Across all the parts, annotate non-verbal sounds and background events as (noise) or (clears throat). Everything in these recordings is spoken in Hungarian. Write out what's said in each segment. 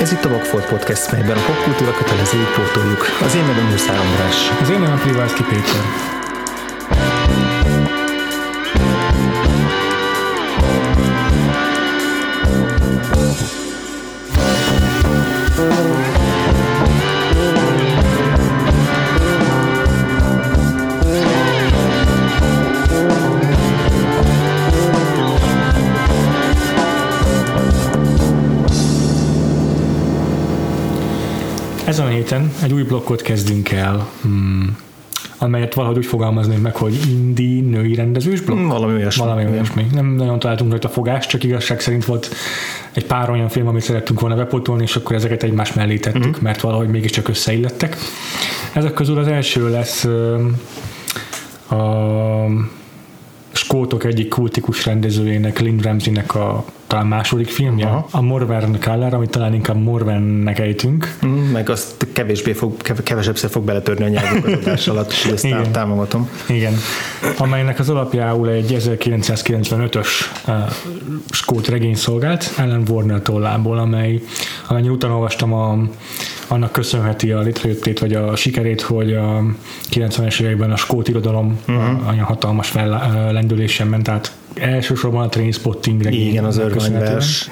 Ez itt a Vagfolt Podcast, melyben a popkultúra kötelezőit pótoljuk. Az én nevem Huszár András. Az én nevem Privalszki Péter. Egy új blokkot kezdünk el, hmm, amelyet valahogy úgy fogalmazném meg, hogy indi női rendezős blokk. Valami olyasmi. Valami olyasmi. Nem nagyon találtunk rajta fogást, csak igazság szerint volt egy pár olyan film, amit szerettünk volna bepotolni, és akkor ezeket egymás mellé tettük, mm. mert valahogy mégiscsak összeillettek. Ezek közül az első lesz a skótok egyik kultikus rendezőjének, Lynn Ramsey-nek a talán második filmje, Aha. a Morven Kaller, amit talán inkább Morvennek ejtünk. Mm, meg azt kevésbé fog, kevesebbszer fog beletörni a nyelvük az adás alatt, és ezt Igen. támogatom. Igen. Amelynek az alapjául egy 1995-ös uh, skót regény szolgált, Ellen Warner tollából, amely, amennyi utána olvastam a annak köszönheti a létrejöttét, vagy a sikerét, hogy a 90-es években a skót irodalom uh-huh. olyan hatalmas fellendülésen ment át elsősorban a Trainspotting Igen, az örvényvers.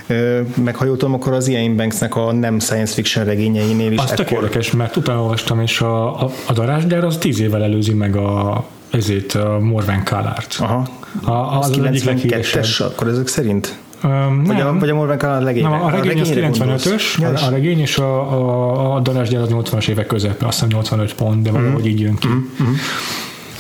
Meg ha jól tudom, akkor az Ian Banksnek a nem science fiction regényeinél is. Az ekkor... érdekes, mert utána olvastam, és a, a, a darásgyár az tíz évvel előzi meg a ezért a Morven Kallárt. Aha. A, az, az, az egyik leghíresebb. akkor ezek szerint? Um, vagy, a, vagy a Morven Kallar legény? Nem, a regény, a regény az 95-ös, ja, a, regény és a, a, a darásgyár az 80-as évek közepe, azt hiszem 85 pont, de valahogy mm. így jön ki. Mm-hmm.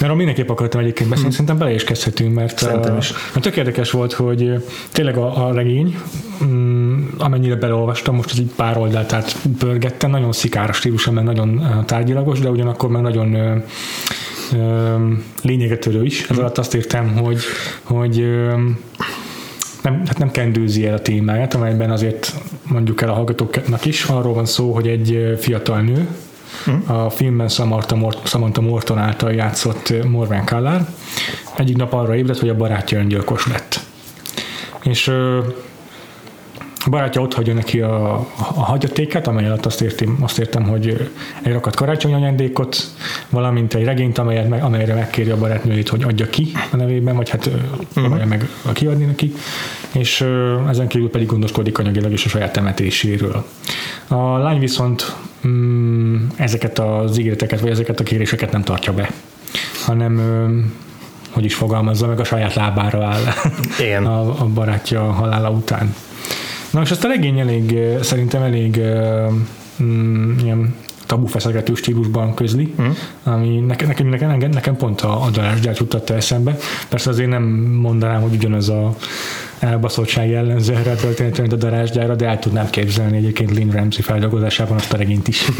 Mert mindenképp akartam egyébként beszélni, hmm. szerintem bele is kezdhetünk, mert, szerintem is. mert tök érdekes volt, hogy tényleg a, a regény, mm, amennyire beleolvastam, most az így pár oldalt át pörgettem, nagyon szikára stílusa, meg nagyon tárgyilagos, de ugyanakkor meg nagyon lényegetörő is. Ez alatt azt értem, hogy, hogy nem, hát nem kendőzi el a témáját, amelyben azért mondjuk el a hallgatóknak is, arról van szó, hogy egy fiatal nő, Mm. A filmben Samantha, Mort, Samantha Morton által játszott Morven Kallár egyik nap arra ébredt, hogy a barátja öngyilkos lett. És a barátja ott hagyja neki a, a hagyatékát, amely alatt azt, értem, azt értem, hogy egy rakat karácsonyi ajándékot, valamint egy regényt, amelyet, amelyre megkéri a barátnőjét, hogy adja ki a nevében, vagy hát próbálja uh-huh. meg kiadni neki, és ezen kívül pedig gondoskodik anyagilag is a saját temetéséről. A lány viszont mm, ezeket az ígéreteket, vagy ezeket a kéréseket nem tartja be, hanem hogy is fogalmazza, meg a saját lábára áll Igen. (laughs) a, a barátja halála után. Na és ezt a regény elég, szerintem elég mm, ilyen tabufeszegető stílusban közli, mm. ami nekem, nekem, nekem, nekem pont a, a darásgyárt juttatta eszembe. Persze azért nem mondanám, hogy ugyanaz a elbaszottság jellemző erre a történetre, mint a darásgyára, de el tudnám képzelni egyébként Lynn Ramsey feldolgozásában azt a regényt is. (laughs)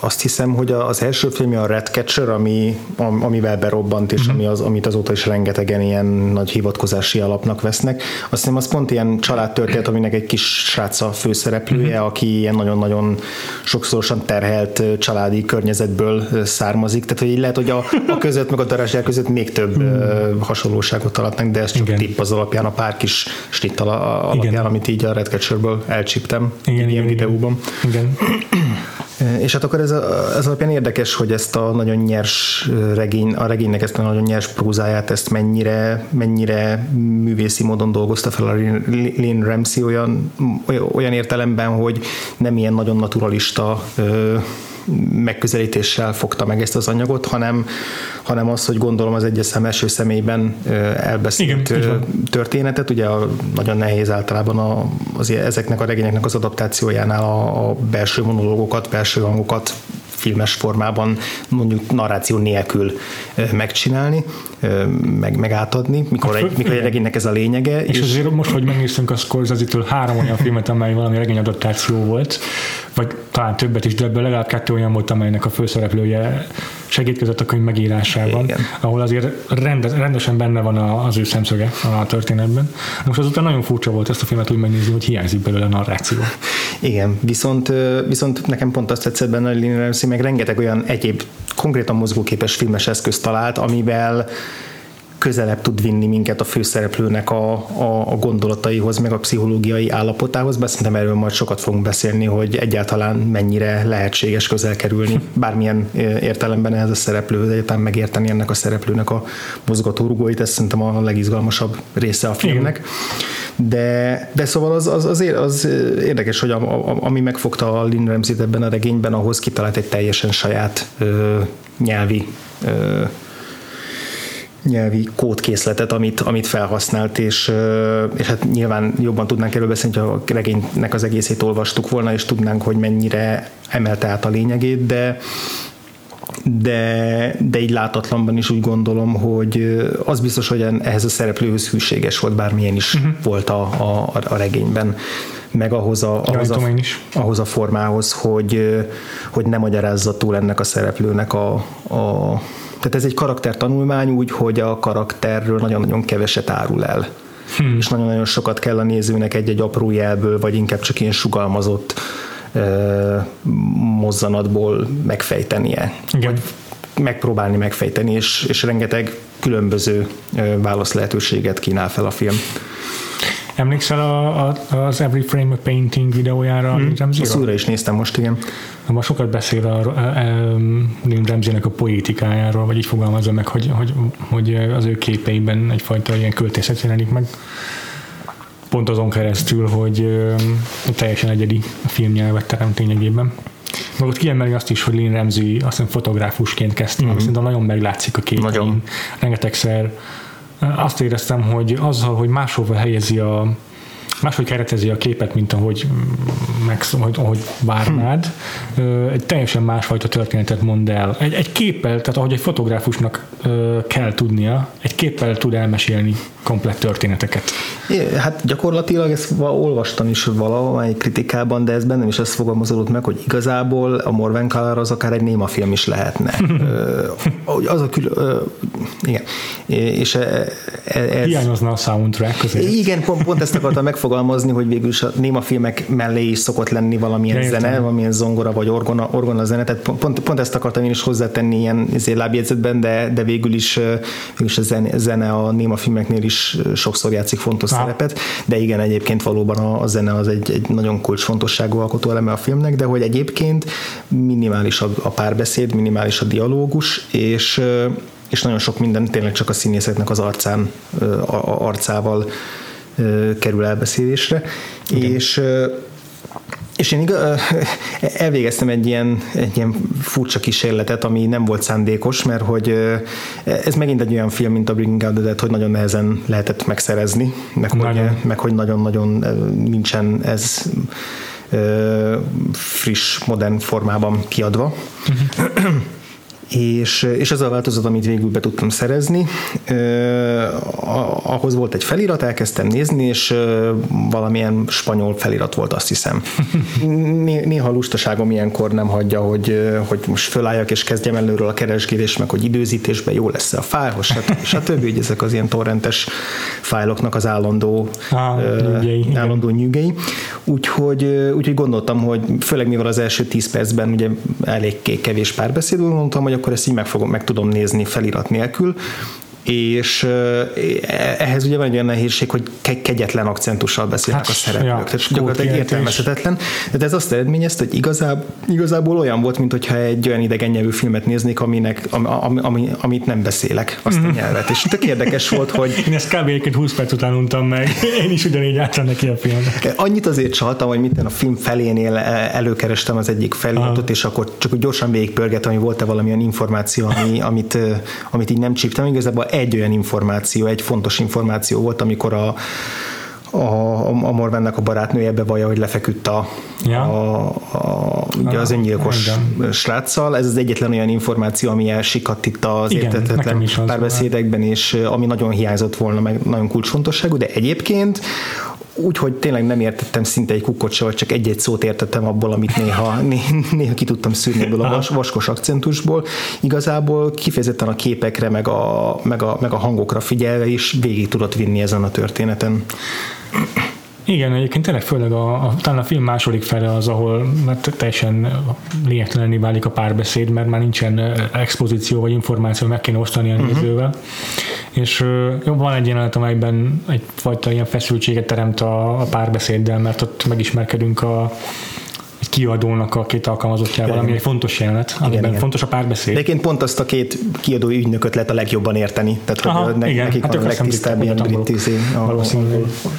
azt hiszem, hogy az első filmje a Catcher, ami, amivel berobbant, és ami az, amit azóta is rengetegen ilyen nagy hivatkozási alapnak vesznek. Azt hiszem, az pont ilyen családtörténet, aminek egy kis srác a főszereplője, uh-huh. aki ilyen nagyon-nagyon sokszorosan terhelt családi környezetből származik. Tehát, hogy így lehet, hogy a, a között, meg a darázsjár között még több uh-huh. hasonlóságot találnak, de ez csak igen. tipp az alapján, a pár kis snitt alapján, igen. amit így a Catcherből elcsíptem igen, ilyen igen, videóban. Igen. És hát akkor ez, a, ez alapján érdekes, hogy ezt a nagyon nyers regény, a regénynek ezt a nagyon nyers prózáját, ezt mennyire, mennyire művészi módon dolgozta fel a Lynn Ramsey olyan, olyan értelemben, hogy nem ilyen nagyon naturalista megközelítéssel fogta meg ezt az anyagot, hanem, hanem az, hogy gondolom az egyes szem első személyben elbeszélt Igen, történetet. Ugye a, nagyon nehéz általában a, az, ezeknek a regényeknek az adaptációjánál a, a belső monológokat, belső hangokat filmes formában mondjuk narráció nélkül megcsinálni, meg, meg átadni, mikor, hát, egy, mikor egy regénynek ez a lényege. És, és azért most, hogy megnéztünk a Scorsese-től három olyan filmet, amely valami regényadaptáció volt, vagy talán többet is, de ebből legalább kettő olyan volt, amelynek a főszereplője segítkezett a könyv megírásában, Igen. ahol azért rendes, rendesen benne van az ő szemszöge a történetben. Most azután nagyon furcsa volt ezt a filmet úgy megnézni, hogy hiányzik belőle a narráció. Igen, viszont, viszont nekem pont azt tetszett benne, hogy Lina meg rengeteg olyan egyéb konkrétan mozgóképes filmes eszközt talált, amivel közelebb tud vinni minket a főszereplőnek a, a, a gondolataihoz, meg a pszichológiai állapotához, bár szerintem erről majd sokat fogunk beszélni, hogy egyáltalán mennyire lehetséges közel kerülni (laughs) bármilyen értelemben ehhez a szereplőhöz, egyáltalán megérteni ennek a szereplőnek a mozgatórugóit, ez szerintem a legizgalmasabb része a filmnek. De, de szóval az, az, az, az érdekes, hogy a, a, ami megfogta a Lynn Ramsey-t ebben a regényben, ahhoz kitalált egy teljesen saját ö, nyelvi ö, nyelvi kódkészletet, amit, amit felhasznált, és, és hát nyilván jobban tudnánk erről beszélni, hogy a regénynek az egészét olvastuk volna, és tudnánk, hogy mennyire emelte át a lényegét, de de, de így látatlanban is úgy gondolom, hogy az biztos, hogy ehhez a szereplőhöz hűséges volt, bármilyen is uh-huh. volt a, a, a regényben meg ahhoz a, ahhoz, a, ahhoz a formához, hogy, hogy nem magyarázza túl ennek a szereplőnek a, a tehát ez egy karaktertanulmány úgy, hogy a karakterről nagyon-nagyon keveset árul el. Hmm. És nagyon-nagyon sokat kell a nézőnek egy-egy apró jelből, vagy inkább csak ilyen sugalmazott uh, mozzanatból megfejtenie. Igen. Vagy megpróbálni megfejteni, és, és rengeteg különböző uh, válasz lehetőséget kínál fel a film. Emlékszel a, a, az Every Frame a Painting videójára? Hmm. Azt újra is néztem most, igen. Ma sokat beszél a, a, a Neil Ramsey-nek a poétikájáról, vagy így fogalmazza meg, hogy, hogy, hogy az ő képeiben egyfajta ilyen költészet jelenik meg. Pont azon keresztül, hogy teljesen egyedi filmnyelvet teremt lényegében. Meg ott kiemeli azt is, hogy Lynn Ramsey azt hiszem fotográfusként kezdte, mm-hmm. szerintem nagyon meglátszik a. Nagyon. Rengetegszer azt éreztem, hogy azzal, hogy máshova helyezi a, máshogy keretezi a képet, mint ahogy, meg, ahogy, ahogy várnád. Hm. Egy teljesen másfajta történetet mond el. Egy, egy képpel, tehát ahogy egy fotográfusnak kell tudnia, egy képpel tud elmesélni komplett történeteket. É, hát gyakorlatilag ezt olvastam is valamely kritikában, de ez bennem is ezt fogalmazódott meg, hogy igazából a Morven Color az akár egy néma film is lehetne. (laughs) az a külön, igen. És e, e, ez, Hiányozna a soundtrack azért. Igen, pont, pont ezt akartam megfogalmazni, hogy végül is a néma filmek mellé is szokott lenni valamilyen ja, zene, valamilyen zongora vagy orgona, orgona zene, tehát pont, pont ezt akartam én is hozzátenni ilyen lábjegyzetben, de, de végül is, végül is a zene, zene a néma filmeknél is sokszor játszik fontos ha. szerepet, de igen, egyébként valóban a, a zene az egy, egy nagyon kulcsfontosságú alkotó eleme a filmnek, de hogy egyébként minimális a, a párbeszéd, minimális a dialógus, és és nagyon sok minden tényleg csak a színészeknek az arcán, a, arcával kerül elbeszélésre, Igen. és és én igaz, (laughs) elvégeztem egy ilyen, egy ilyen furcsa kísérletet, ami nem volt szándékos, mert hogy ez megint egy olyan film, mint a Bringing Out the Dead, hogy nagyon nehezen lehetett megszerezni, meg, hogy, meg hogy nagyon-nagyon nincsen ez friss, modern formában kiadva. Uh-huh és, és az a változat, amit végül be tudtam szerezni, ahhoz volt egy felirat, elkezdtem nézni, és valamilyen spanyol felirat volt, azt hiszem. (laughs) Néha lustaságom ilyenkor nem hagyja, hogy, hogy most fölálljak és kezdjem előről a keresgélés, meg hogy időzítésben jó lesz a fájl, stb. (laughs) stb. Így ezek az ilyen torrentes fájloknak az állandó, ah, nyűgei, állandó nyűgei. Úgyhogy, úgyhogy gondoltam, hogy főleg mivel az első tíz percben ugye elég kevés párbeszéd, mondtam, hogy akkor ezt így meg, fogom, meg tudom nézni felirat nélkül, és ehhez ugye van egy olyan nehézség, hogy kegyetlen akcentussal beszélnek hát, a szereplők, ja, tehát gyakorlatilag értelmezhetetlen, de ez azt eredményezte, hogy igazából, igazából olyan volt, mintha egy olyan idegen nyelvű filmet néznék, aminek, ami, ami, amit nem beszélek, azt a mhm. nyelvet, és tök érdekes volt, hogy... (laughs) Én ezt kb. egyébként 20 perc után untam meg, (laughs) én is ugyanígy álltam neki a filmnek. Annyit azért csaltam, hogy minden a film felénél előkerestem az egyik feliratot, és akkor csak gyorsan végigpörgetem, hogy volt-e valamilyen információ, ami, amit, amit így nem csíptem, igazából egy olyan információ, egy fontos információ volt, amikor a, a, a Morvennek a barátnője bevallja, hogy lefeküdt a, ja. a, a, ugye az öngyilkos Igen. sráccal. Ez az egyetlen olyan információ, ami elsikadt itt az Igen, értetetlen párbeszédekben, és ami nagyon hiányzott volna, meg nagyon kulcsfontosságú, de egyébként úgy, tényleg nem értettem szinte egy kukkot se, vagy csak egy-egy szót értettem abból, amit néha, (laughs) néha ki tudtam szűrni ebből a vas, vaskos akcentusból. Igazából kifejezetten a képekre, meg a, meg a, meg a hangokra figyelve is végig tudott vinni ezen a történeten. Igen, egyébként tényleg főleg a, a, talán a film második fele az, ahol mert teljesen lényegtelenné válik a párbeszéd, mert már nincsen expozíció vagy információ, meg kéne osztani a uh-huh. És van egy jelenet, amelyben egyfajta ilyen feszültséget teremt a, a párbeszéddel, mert ott megismerkedünk a kiadónak a két alkalmazottjával, ami egy fontos jelenet, amiben igen, igen. fontos a párbeszéd. De egyébként pont azt a két kiadói ügynököt lehet a legjobban érteni, tehát Aha, hogy ne, igen. nekik hát van a legtisztább ilyen brit izé, a,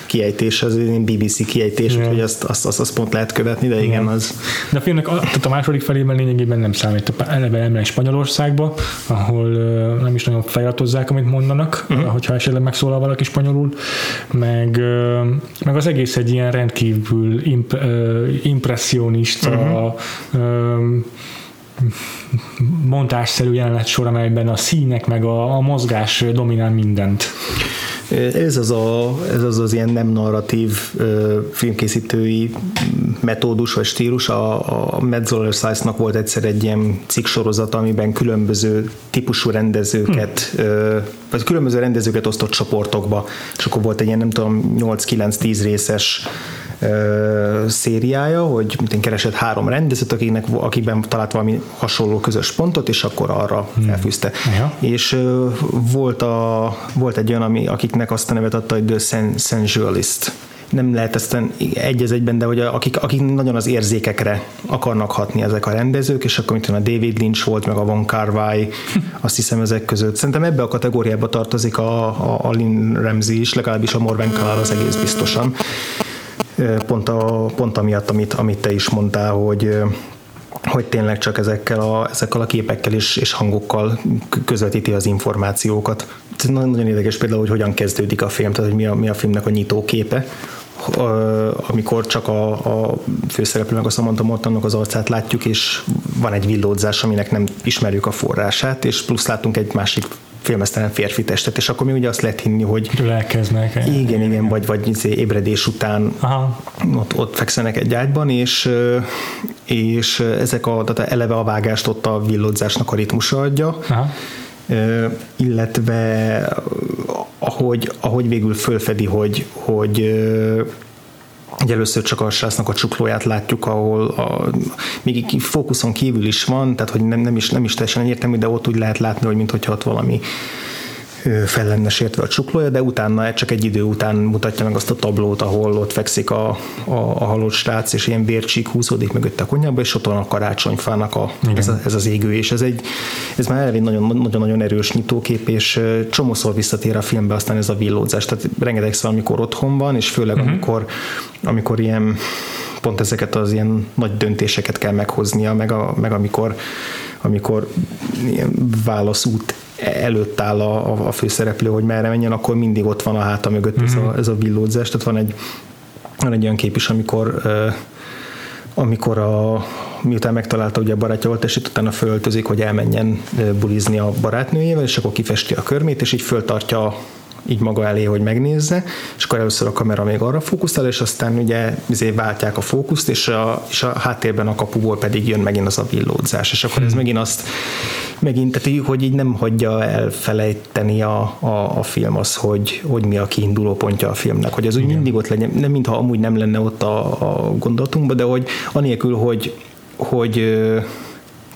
kiejtés, az BBC kiejtés, igen. úgyhogy azt, azt, azt, azt, pont lehet követni, de igen, igen az. De a filmnek a, tehát a második felében lényegében nem számít. Eleve elmegy Spanyolországba, ahol nem is nagyon feliratozzák, amit mondanak, uh-huh. hogyha esetleg megszólal valaki spanyolul, meg, meg az egész egy ilyen rendkívül imp, impressziónis realista uh-huh. montásszerű jelenet sor, amelyben a színek meg a, a mozgás dominál mindent. Ez az, a, ez az az ilyen nem narratív filmkészítői metódus vagy stílus. A, a Metzoller Size-nak volt egyszer egy ilyen cikk sorozat, amiben különböző típusú rendezőket, hm. vagy különböző rendezőket osztott csoportokba, és akkor volt egy ilyen nem tudom 8-9-10 részes szériája, hogy mint keresett három rendezőt, akiknek, akikben talált valami hasonló közös pontot, és akkor arra hmm. felfűzte. Ja. És volt, a, volt egy olyan, ami, akiknek azt a nevet adta, hogy The Sensualist nem lehet ezt egy az egyben, de hogy akik, akik nagyon az érzékekre akarnak hatni ezek a rendezők, és akkor mint a David Lynch volt, meg a Von Carvai, (laughs) azt hiszem ezek között. Szerintem ebbe a kategóriába tartozik a, a, a Lynn Ramsey is, legalábbis a Morven Kál az egész biztosan pont, a, pont amiatt, amit, amit te is mondtál, hogy hogy tényleg csak ezekkel a, ezekkel a képekkel és, és hangokkal közvetíti az információkat. Ez nagyon érdekes például, hogy hogyan kezdődik a film, tehát hogy mi a, mi a filmnek a nyitóképe, amikor csak a, a főszereplőnek, a Samantha Mortonnak az arcát látjuk, és van egy villódzás, aminek nem ismerjük a forrását, és plusz látunk egy másik filmesztelen férfi testet, és akkor mi ugye azt lehet hinni, hogy elkezdnek. Igen, igen, vagy, vagy izé ébredés után Aha. Ott, ott fekszenek egy ágyban, és, és ezek a, tehát eleve a vágást ott a villódzásnak a ritmusa adja, Aha. illetve ahogy, ahogy végül fölfedi, hogy, hogy hogy először csak a srácnak a csuklóját látjuk, ahol a, még fókuszon kívül is van, tehát hogy nem, nem, is, nem is teljesen egyértelmű, de ott úgy lehet látni, hogy mintha ott valami fel lenne sértve a csuklója, de utána csak egy idő után mutatja meg azt a tablót, ahol ott fekszik a, a, a halott srác, és ilyen vércsík húzódik mögött a konyhába, és ott van a karácsonyfának a, ez, a, ez, az égő, és ez, egy, ez már elég nagyon-nagyon erős nyitókép, és csomószor visszatér a filmbe aztán ez a villódzás, tehát rengetegszer, amikor otthon van, és főleg uh-huh. amikor, amikor ilyen pont ezeket az ilyen nagy döntéseket kell meghoznia, meg, a, meg amikor, amikor ilyen válaszút előtt áll a, a főszereplő, hogy merre menjen, akkor mindig ott van a háta mögött mm-hmm. ez, a, mhm. ez a villódzás. Tehát van egy, van egy olyan kép is, amikor amikor a, miután megtalálta ugye a barátja itt utána föltözik, hogy elmenjen bulizni a barátnőjével, és akkor kifesti a körmét, és így föltartja így maga elé, hogy megnézze, és akkor először a kamera még arra fókuszál, és aztán ugye azért váltják a fókuszt, és a, és a háttérben a kapuból pedig jön megint az a villódzás, és akkor ez hmm. megint azt megint, tehát hogy így nem hagyja elfelejteni a, a, a film az, hogy, hogy mi a kiinduló pontja a filmnek, hogy az úgy mindig ott legyen, nem mintha amúgy nem lenne ott a, a gondolatunkban, de hogy anélkül, hogy, hogy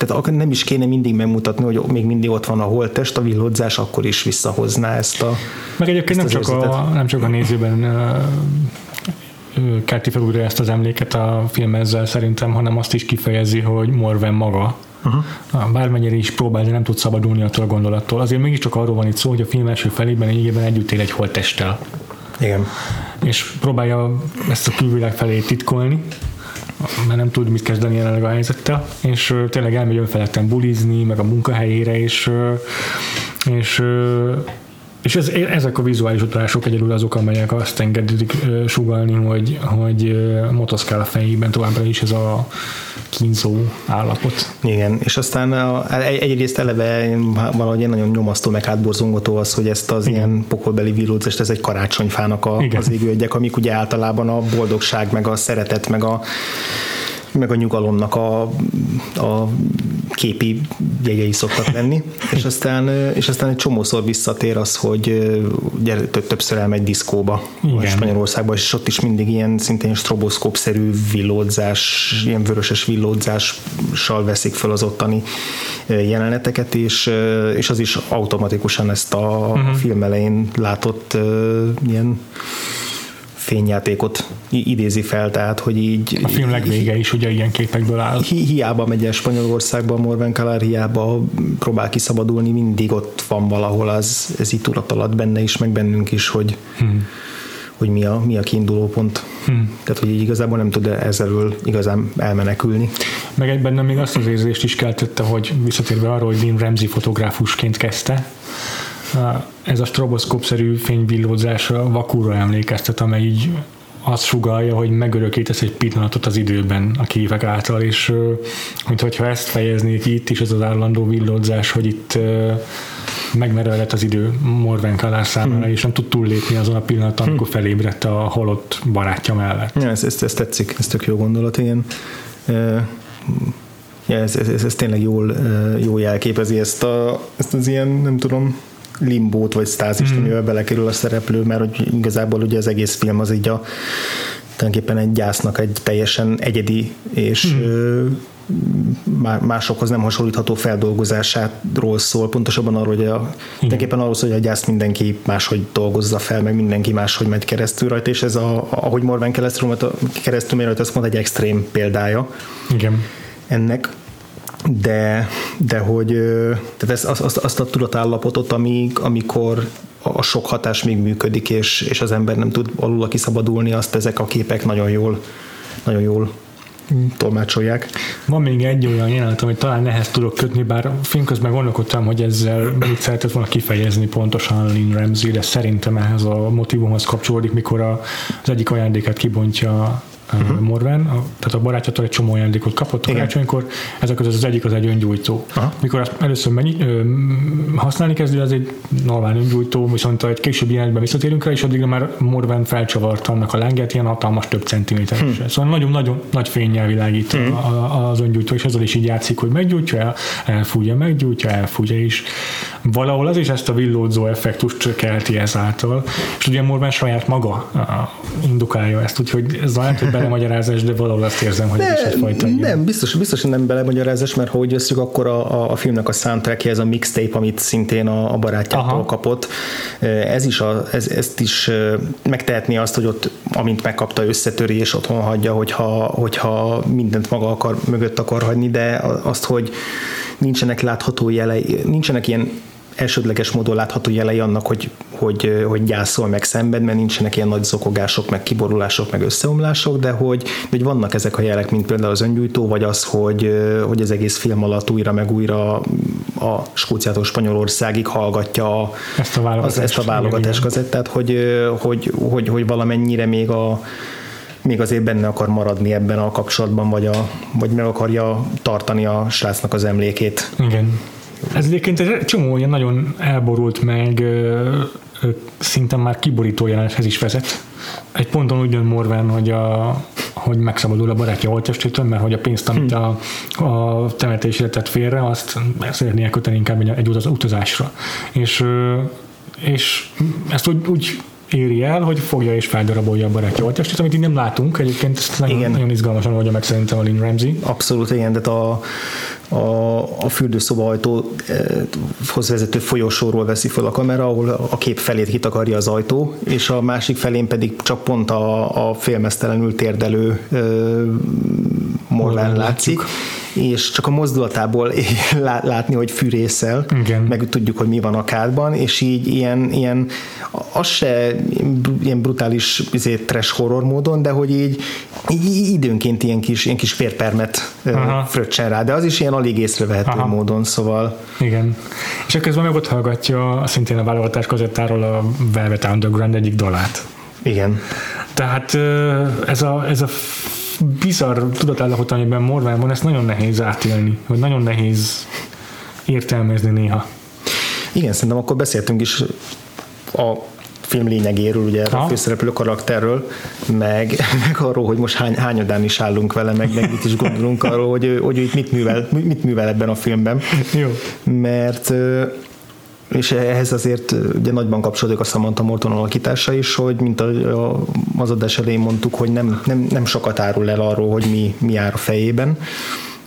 tehát nem is kéne mindig megmutatni, hogy még mindig ott van a holttest, a villódzás akkor is visszahozná ezt a Meg egyébként nem csak, a, nem csak a nézőben kelti fel újra ezt az emléket a film ezzel szerintem, hanem azt is kifejezi, hogy Morven maga Uh-huh. Bármennyire is próbál, de nem tud szabadulni attól a gondolattól. Azért mégiscsak arról van itt szó, hogy a film első felében egyébben együtt él egy holttesttel. Igen. És próbálja ezt a külvilág felé titkolni, mert nem tud mit kezdeni jelenleg a helyzettel, és tényleg elmegy önfeledten bulizni, meg a munkahelyére, és, és és ez, ezek a vizuális utalások egyedül azok, amelyek azt engedik sugalni, hogy, hogy motoszkál a fejében továbbra is ez a kínzó állapot. Igen, és aztán a, egyrészt eleve valahogy nagyon nyomasztó, meg hátborzongató az, hogy ezt az Igen. ilyen pokolbeli villózást, ez egy karácsonyfának a, az égőegyek, amik ugye általában a boldogság, meg a szeretet, meg a meg a nyugalomnak a, a képi jegyei szoktak lenni, és aztán, és aztán egy csomószor visszatér az, hogy ugye többször elmegy diszkóba Igen. Spanyolországba, és ott is mindig ilyen szintén stroboszkópszerű villódzás, ilyen vöröses villódzással veszik fel az ottani jeleneteket, és, és az is automatikusan ezt a uh-huh. film elején látott ilyen fényjátékot idézi fel, tehát hogy így... A film legvége is ugye ilyen képekből áll. Hi, hiába megy el Spanyolországba, Morven Kalár hiába próbál kiszabadulni, mindig ott van valahol az, ez itt tudat alatt benne is, meg bennünk is, hogy, hmm. hogy mi, a, mi a kiinduló pont. Hmm. Tehát, hogy így igazából nem tud ezzelől igazán elmenekülni. Meg egy bennem még azt az érzést is keltette, hogy visszatérve arra, hogy Dean Ramsey fotográfusként kezdte, ez a stroboszkópszerű fényvillózás a vakúra emlékeztet, amely így azt sugalja, hogy megörökítesz egy pillanatot az időben a képek által, és mint hogyha ezt fejeznék itt is, az az állandó villódzás, hogy itt megmerelett az idő Morven Kalár számára, hmm. és nem tud túllépni azon a pillanaton, amikor hmm. felébredt a halott barátja mellett. Ja, ez, ez, ez tetszik, ez tök jó gondolat, igen. Ja, ez, ez, ez, ez tényleg jól, jól jelképezi ezt, a, ezt az ilyen, nem tudom, limbót vagy stázist, mm. amivel belekerül a szereplő, mert hogy igazából ugye az egész film az így a tulajdonképpen egy gyásznak egy teljesen egyedi és mm másokhoz nem hasonlítható feldolgozásáról szól, pontosabban arról, hogy a, tulajdonképpen arról szól, hogy a gyászt mindenki máshogy dolgozza fel, meg mindenki máshogy megy keresztül rajta, és ez a, ahogy Morven keresztül, keresztül megy rajta, ez pont egy extrém példája Igen. ennek de, de hogy tehát ezt, azt, azt a tudatállapotot, amíg, amikor a sok hatás még működik, és, és az ember nem tud alul kiszabadulni, azt ezek a képek nagyon jól, nagyon jól tolmácsolják. Van még egy olyan jelenet, amit talán nehez tudok kötni, bár film közben gondolkodtam, hogy ezzel mit szeretett volna kifejezni pontosan Lynn Ramsey, de szerintem ehhez a motivumhoz kapcsolódik, mikor a, az egyik ajándéket kibontja uh-huh. Morven, a, tehát a barátjától egy csomó ajándékot kapott a karácsonykor, ezek között az egyik az egy öngyújtó. Aha. Mikor azt először mennyi, ö, használni kezdő, az egy normál öngyújtó, viszont egy későbbi jelenetben visszatérünk rá, és addigra már Morven felcsavart annak a lenget, ilyen hatalmas több centiméteres. Hmm. Szóval nagyon-nagyon nagy fényjel világít hmm. az öngyújtó, és ezzel is így játszik, hogy meggyújtja, el, elfújja, meggyújtja, elfújja is. Valahol az is ezt a villódzó effektust kelti ezáltal, és ugye Morven saját maga indukálja ezt, úgyhogy ez lehet, hogy belemagyarázás, de valahol azt érzem, hogy de, ez is egyfajta. Nem, biztos, biztos, hogy nem belemagyarázás, mert ha úgy veszük, akkor a, a, a filmnek a soundtrackje, ez a mixtape, amit szintén a, a barátjától Aha. kapott, ez is, a, ez, ezt is megtehetné azt, hogy ott, amint megkapta összetöri, és otthon hagyja, hogyha, hogyha mindent maga akar, mögött akar hagyni, de azt, hogy nincsenek látható jelei, nincsenek ilyen elsődleges módon látható jelei annak, hogy, hogy, hogy gyászol meg szenved, mert nincsenek ilyen nagy zokogások, meg kiborulások, meg összeomlások, de hogy, hogy vannak ezek a jelek, mint például az öngyújtó, vagy az, hogy, hogy az egész film alatt újra meg újra a Skóciától Spanyolországig hallgatja ezt a válogatás, az, ezt a válogatás kazettát, hogy, hogy, hogy, hogy valamennyire még a még azért benne akar maradni ebben a kapcsolatban, vagy, a, vagy meg akarja tartani a srácnak az emlékét. Igen. Ez egyébként egy csomó olyan nagyon elborult meg szinte már kiborító jelenethez is vezet. Egy ponton úgy dönt Morven, hogy, a, hogy megszabadul a barátja holttestétől, mert hogy a pénzt, amit a, a temetésre tett félre, azt szeretné köteni inkább egy, egy utazásra. És, és ezt úgy, úgy éri el, hogy fogja és feldarabolja a barátja holttestét, amit így nem látunk. Egyébként ezt nagyon, igen. nagyon izgalmasan oldja meg szerintem a Lynn Ramsey. Abszolút, igen, de a, a, a fürdőszoba ajtóhoz vezető folyosóról veszi fel a kamera, ahol a kép felét kitakarja az ajtó, és a másik felén pedig csak pont a, a félmeztelenül térdelő Morlán látszik. Látjuk és csak a mozdulatából (laughs) látni, hogy fűrészel, Igen. meg tudjuk, hogy mi van a kádban, és így ilyen, ilyen az se ilyen brutális izé, trash horror módon, de hogy így, így időnként ilyen kis, ilyen kis férpermet fröccsen rá, de az is ilyen alig észrevehető Aha. módon, szóval. Igen. És közben meg ott hallgatja szintén a válogatás kazettáról a Velvet Underground egyik dalát. Igen. Tehát ez a, ez a bizarr tudatállapot, amiben Morván van, ezt nagyon nehéz átélni, vagy nagyon nehéz értelmezni néha. Igen, szerintem akkor beszéltünk is a film lényegéről, ugye ha. a főszereplő karakterről, meg, (laughs) meg arról, hogy most hány, hányadán is állunk vele, meg, meg mit is gondolunk arról, hogy, hogy ő itt mit művel, mit művel ebben a filmben. Jó. Mert és ehhez azért ugye nagyban kapcsolódik a Samantha Morton alakítása is, hogy mint az adás elején mondtuk, hogy nem, nem, nem sokat árul el arról, hogy mi, mi jár a fejében,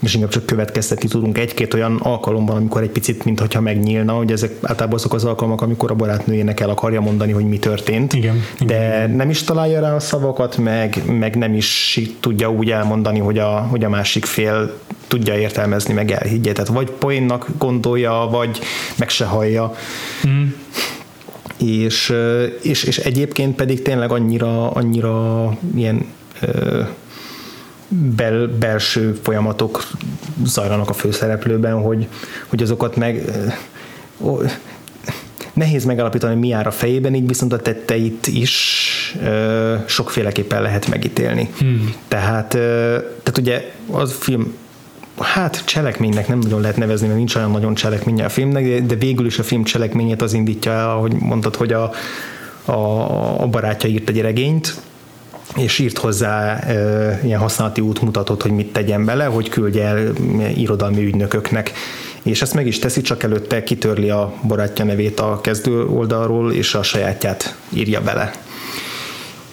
és inkább csak következtetni tudunk egy-két olyan alkalomban, amikor egy picit, mintha megnyílna, hogy ezek általában azok az alkalmak, amikor a barátnőjének el akarja mondani, hogy mi történt. Igen, de igen. nem is találja rá a szavakat, meg, meg nem is tudja úgy elmondani, hogy a, hogy a másik fél tudja értelmezni, meg elhiggye. Tehát vagy poénnak gondolja, vagy meg se hallja. Mm. És, és, és egyébként pedig tényleg annyira, annyira ilyen bel, belső folyamatok zajlanak a főszereplőben, hogy, hogy azokat meg ó, nehéz megalapítani, mi jár a fejében, így viszont a tetteit is ö, sokféleképpen lehet megítélni. Hmm. Tehát, ö, tehát ugye az film hát cselekménynek nem nagyon lehet nevezni, mert nincs olyan nagyon cselekménye a filmnek, de végül is a film cselekményét az indítja el, ahogy mondtad, hogy a, a, a barátja írt egy regényt, és írt hozzá e, ilyen használati útmutatót, hogy mit tegyen bele, hogy küldje el irodalmi ügynököknek. És ezt meg is teszi, csak előtte kitörli a barátja nevét a kezdő oldalról, és a sajátját írja bele.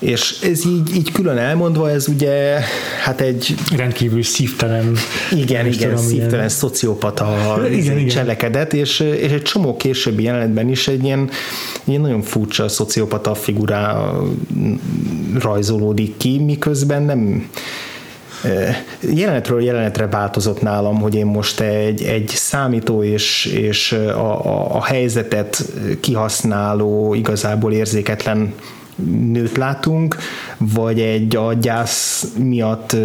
És ez így, így külön elmondva, ez ugye hát egy... Rendkívül szívtelen. Igen, igen, tudom, szívtelen ilyen. szociopata (laughs) igen, igen. cselekedet, és, és egy csomó későbbi jelenetben is egy ilyen, ilyen nagyon furcsa szociopata figurá rajzolódik ki, miközben nem jelenetről jelenetre változott nálam, hogy én most egy, egy számító és, és a, a, a helyzetet kihasználó, igazából érzéketlen nőt látunk, vagy egy a gyász miatt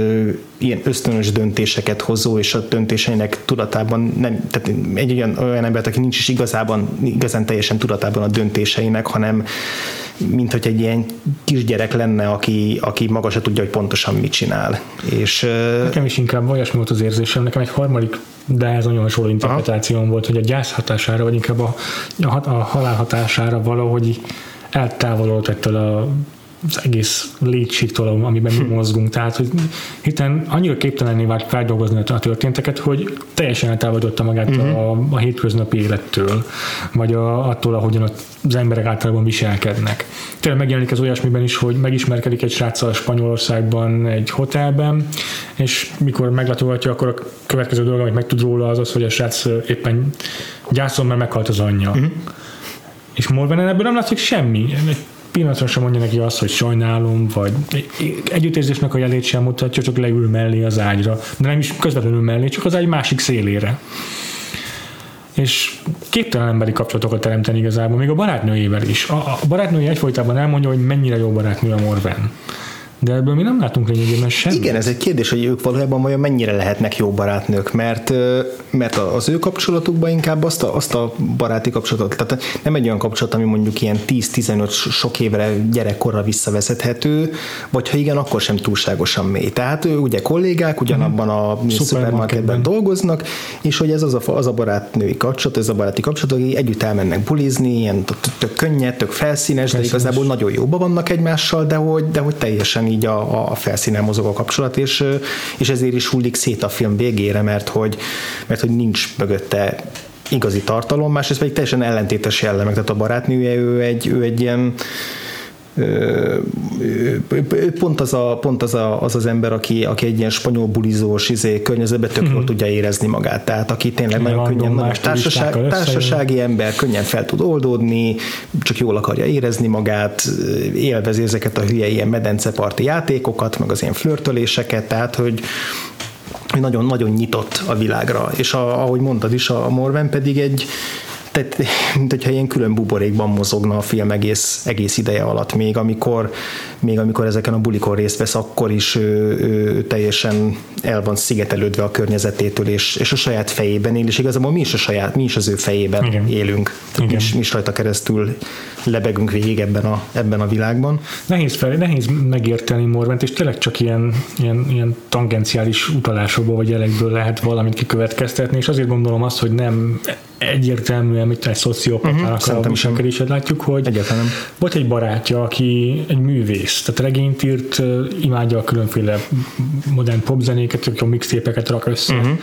ilyen ösztönös döntéseket hozó, és a döntéseinek tudatában nem, tehát egy olyan, olyan embert, aki nincs is igazában, igazán teljesen tudatában a döntéseinek, hanem mint hogy egy ilyen kisgyerek lenne, aki, aki maga se tudja, hogy pontosan mit csinál. És, nekem is inkább olyasmi volt az érzésem, nekem egy harmadik de ez nagyon hasonló interpretációm volt, hogy a gyász hatására, vagy inkább a, a, a halál hatására valahogy eltávolodott ettől a az egész létségtől, amiben mi hm. mozgunk. Tehát, hogy hiten annyira képtelenné vált feldolgozni a történteket, hogy teljesen eltávolította magát uh-huh. a, a hétköznapi élettől, vagy a, attól, ahogyan az emberek általában viselkednek. Tényleg megjelenik ez olyasmiben is, hogy megismerkedik egy sráccal Spanyolországban egy hotelben, és mikor meglátogatja, akkor a következő dolog, amit megtud róla, az az, hogy a srác éppen gyászol, mert meghalt az anyja. Uh-huh és Morvenen ebből nem látszik semmi. Egy pillanatra sem mondja neki azt, hogy sajnálom, vagy együttérzésnek a jelét sem mutatja, csak leül mellé az ágyra. De nem is közvetlenül mellé, csak az ágy másik szélére. És képtelen emberi kapcsolatokat teremteni igazából, még a barátnőjével is. A, a barátnője egyfolytában elmondja, hogy mennyire jó barátnő a Morven. De ebből mi nem látunk lényegében semmit. Igen, ez egy kérdés, hogy ők valójában vajon mennyire lehetnek jó barátnők, mert, mert az ő kapcsolatukban inkább azt a, azt a baráti kapcsolatot, tehát nem egy olyan kapcsolat, ami mondjuk ilyen 10-15 sok évre gyerekkorra visszavezethető, vagy ha igen, akkor sem túlságosan mély. Tehát ő ugye kollégák, ugyanabban a mhm. szupermarketben dolgoznak, és hogy ez az a, az a barátnői kapcsolat, ez a baráti kapcsolat, hogy együtt elmennek bulizni, ilyen tök könnyed, tök felszínes, de igazából nagyon jóba vannak egymással, de hogy, de hogy teljesen így a, a felszínen mozog a kapcsolat, és, és ezért is hullik szét a film végére, mert hogy, mert hogy nincs mögötte igazi tartalom, másrészt pedig teljesen ellentétes jellemek, tehát a barátnője, ő egy, ő egy ilyen pont az, a, pont az, a, az az ember, aki, aki egy ilyen spanyol bulizós izé, környezetben tök jól hmm. tudja érezni magát. Tehát aki tényleg nagyon könnyen, nagyon társaság, társasági ember, könnyen fel tud oldódni, csak jól akarja érezni magát, élvezi ezeket a hülye ilyen medenceparti játékokat, meg az ilyen flörtöléseket, tehát hogy nagyon-nagyon nyitott a világra. És a, ahogy mondtad is, a Morven pedig egy, tehát, mint hogyha ilyen külön buborékban mozogna a film egész, egész ideje alatt, még amikor, még amikor ezeken a bulikon részt vesz, akkor is ő, ő teljesen el van szigetelődve a környezetétől, és, és a saját fejében él, és igazából mi is a saját, mi is az ő fejében Igen. élünk. Tehát Igen. Mi, is, mi is rajta keresztül lebegünk végig ebben a, ebben a világban. Nehéz, fel, nehéz megérteni Morvent, és tényleg csak ilyen, ilyen, ilyen tangenciális utalásokból vagy jelekből lehet valamit kikövetkeztetni, és azért gondolom azt, hogy nem egyértelműen, mint egy szociopatának uh-huh, a viselkedését látjuk, hogy Egyáltalán. volt egy barátja, aki egy művész, tehát regényt írt, imádja a különféle modern popzenéket, a mixtépeket rak össze. Uh-huh.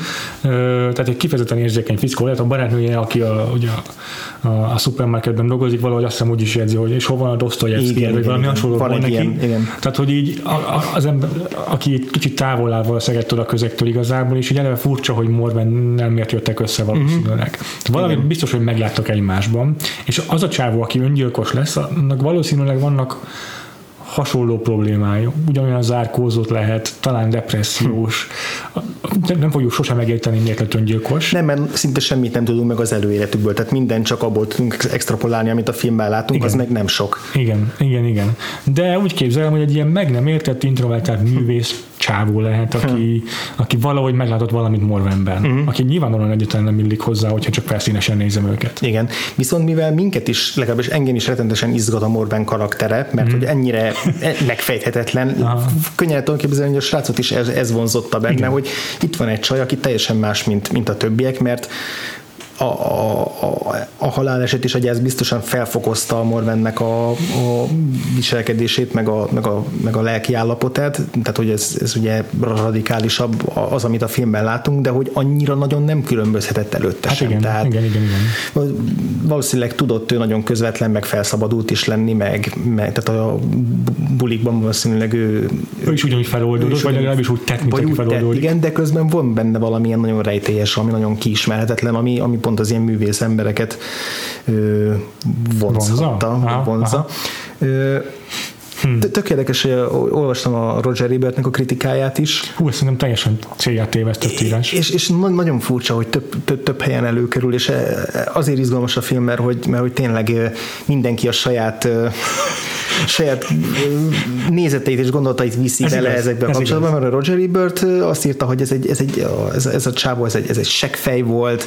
Tehát egy kifejezetten érzékeny fickó lehet. A barátnője, aki a, ugye a, a, a szupermarketben dolgozik, valahogy azt hiszem úgy is érzi, hogy és hol van a Dostoyevsky, vagy valami hasonló van neki. Ilyen, igen. Tehát, hogy így a, a, az ember, aki egy kicsit távol áll valószínűleg a közektől igazából, és így eleve furcsa, hogy Morven nem miért jöttek össze valószínűleg. Uh-huh. Valami Igen. biztos, hogy megláttak egymásban, és az a csávó, aki öngyilkos lesz, annak valószínűleg vannak hasonló problémája. Ugyanolyan zárkózott lehet, talán depressziós. Hm. Nem fogjuk sosem megérteni, miért lett öngyilkos. Nem, mert szinte semmit nem tudunk meg az előéletükből, tehát minden csak abból tudunk extrapolálni, amit a filmben látunk, igen. az meg nem sok. Igen, igen, igen. De úgy képzelem, hogy egy ilyen meg nem értett, introvertált művész csávó lehet, aki, hm. aki valahogy meglátott valamit Morvenben, uh-huh. aki nyilvánvalóan egyáltalán nem illik hozzá, hogyha csak felszínesen nézem őket. Igen, viszont mivel minket is, legalábbis engem is rettenetesen izgat a Morven karaktere, mert uh-huh. hogy ennyire megfejthetetlen, könnyen tudom képzelni, hogy a srácot is ez, ez vonzotta benne, Igen. hogy itt van egy csaj, aki teljesen más, mint, mint a többiek, mert a, a, a, a haláleset is, hogy ez biztosan felfokozta a Morvennek a, a viselkedését, meg a, meg, a, meg a lelki állapotát, tehát hogy ez, ez ugye radikálisabb az, amit a filmben látunk, de hogy annyira nagyon nem különbözhetett előtte hát sem. Igen, tehát igen, igen, igen. Valószínűleg tudott ő nagyon közvetlen, meg felszabadult is lenni, meg, meg tehát a bulikban valószínűleg ő... Ő is ugyanúgy feloldódott, vagy legalábbis úgy tett, mint aki feloldódik. Igen, de közben van benne valamilyen nagyon rejtélyes, ami nagyon kiismerhetetlen, ami, ami pont az ilyen művész embereket ö, vonzhatta, vonza. vonza. Ö, Hmm. Tök érdekes, hogy olvastam a Roger Ebertnek a kritikáját is. Hú, ezt szerintem teljesen célját tévesztett írás. És, és nagyon furcsa, hogy több, több, több helyen előkerül, és azért izgalmas a film, mert hogy, mert hogy tényleg mindenki a saját saját nézeteit és gondolatait viszi ez bele igaz, ezekbe a kapcsolatban, mert a Roger Ebert azt írta, hogy ez, egy, ez, egy, ez, ez a csávó, ez egy, ez egy seggfej volt,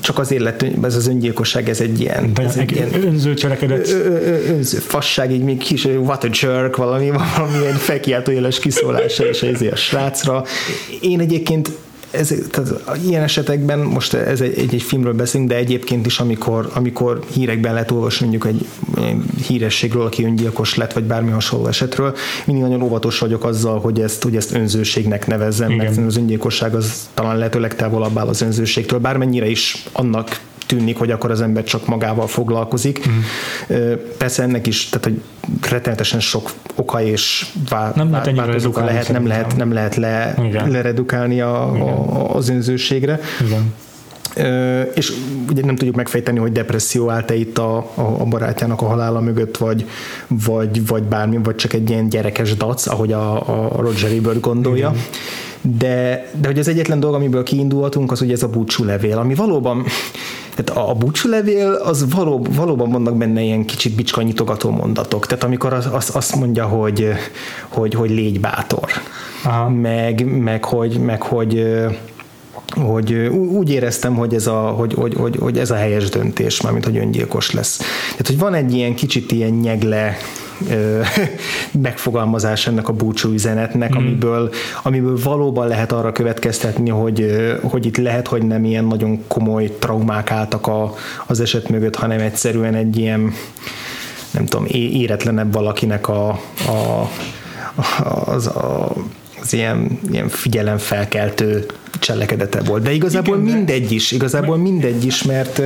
csak azért lett, ez az öngyilkosság, ez egy ilyen, De ez egy ilyen önző cselekedet. Önző fasság, így még kis, what a jerk, valami, (laughs) valamilyen felkiáltó éles kiszólása, és ez a srácra. Én egyébként ez, tehát ilyen esetekben, most ez egy, egy, egy filmről beszélünk, de egyébként is, amikor, amikor hírekben lehet olvasni mondjuk egy, egy hírességről, aki öngyilkos lett, vagy bármi hasonló esetről, mindig nagyon óvatos vagyok azzal, hogy ezt, hogy ezt önzőségnek nevezzem, Igen. mert az öngyilkosság az talán lehetőleg távolabb áll az önzőségtől, bármennyire is annak tűnik, hogy akkor az ember csak magával foglalkozik. Mm. Persze ennek is, tehát hogy rettenetesen sok oka és vá, nem vá, lehet, oka lehet, nem lehet, nem lehet le, leredukálni a, a, az önzőségre. Igen. Uh, és ugye nem tudjuk megfejteni, hogy depresszió állt-e itt a, a, a barátjának a halála mögött, vagy, vagy, vagy bármi, vagy csak egy ilyen gyerekes dac, ahogy a, a Roger Ebert gondolja. Igen. De, de hogy az egyetlen dolog, amiből kiindulhatunk, az ugye ez a búcsú levél, ami valóban tehát a búcsúlevél, az való, valóban vannak benne ilyen kicsit bicskanyitogató mondatok. Tehát amikor az, az, azt mondja, hogy, hogy, hogy légy bátor. Aha. Meg, meg, hogy, meg hogy hogy úgy éreztem, hogy ez a, hogy, hogy, hogy, hogy ez a helyes döntés, mármint hogy öngyilkos lesz. Tehát, hogy van egy ilyen kicsit ilyen nyegle (laughs) megfogalmazás ennek a búcsú üzenetnek, mm. amiből, amiből valóban lehet arra következtetni, hogy, hogy itt lehet, hogy nem ilyen nagyon komoly traumák álltak a, az eset mögött, hanem egyszerűen egy ilyen nem tudom, éretlenebb valakinek a, a, az, a, az ilyen, ilyen figyelemfelkeltő cselekedete volt. De igazából Igen, mindegy is, igazából mindegy is, mert,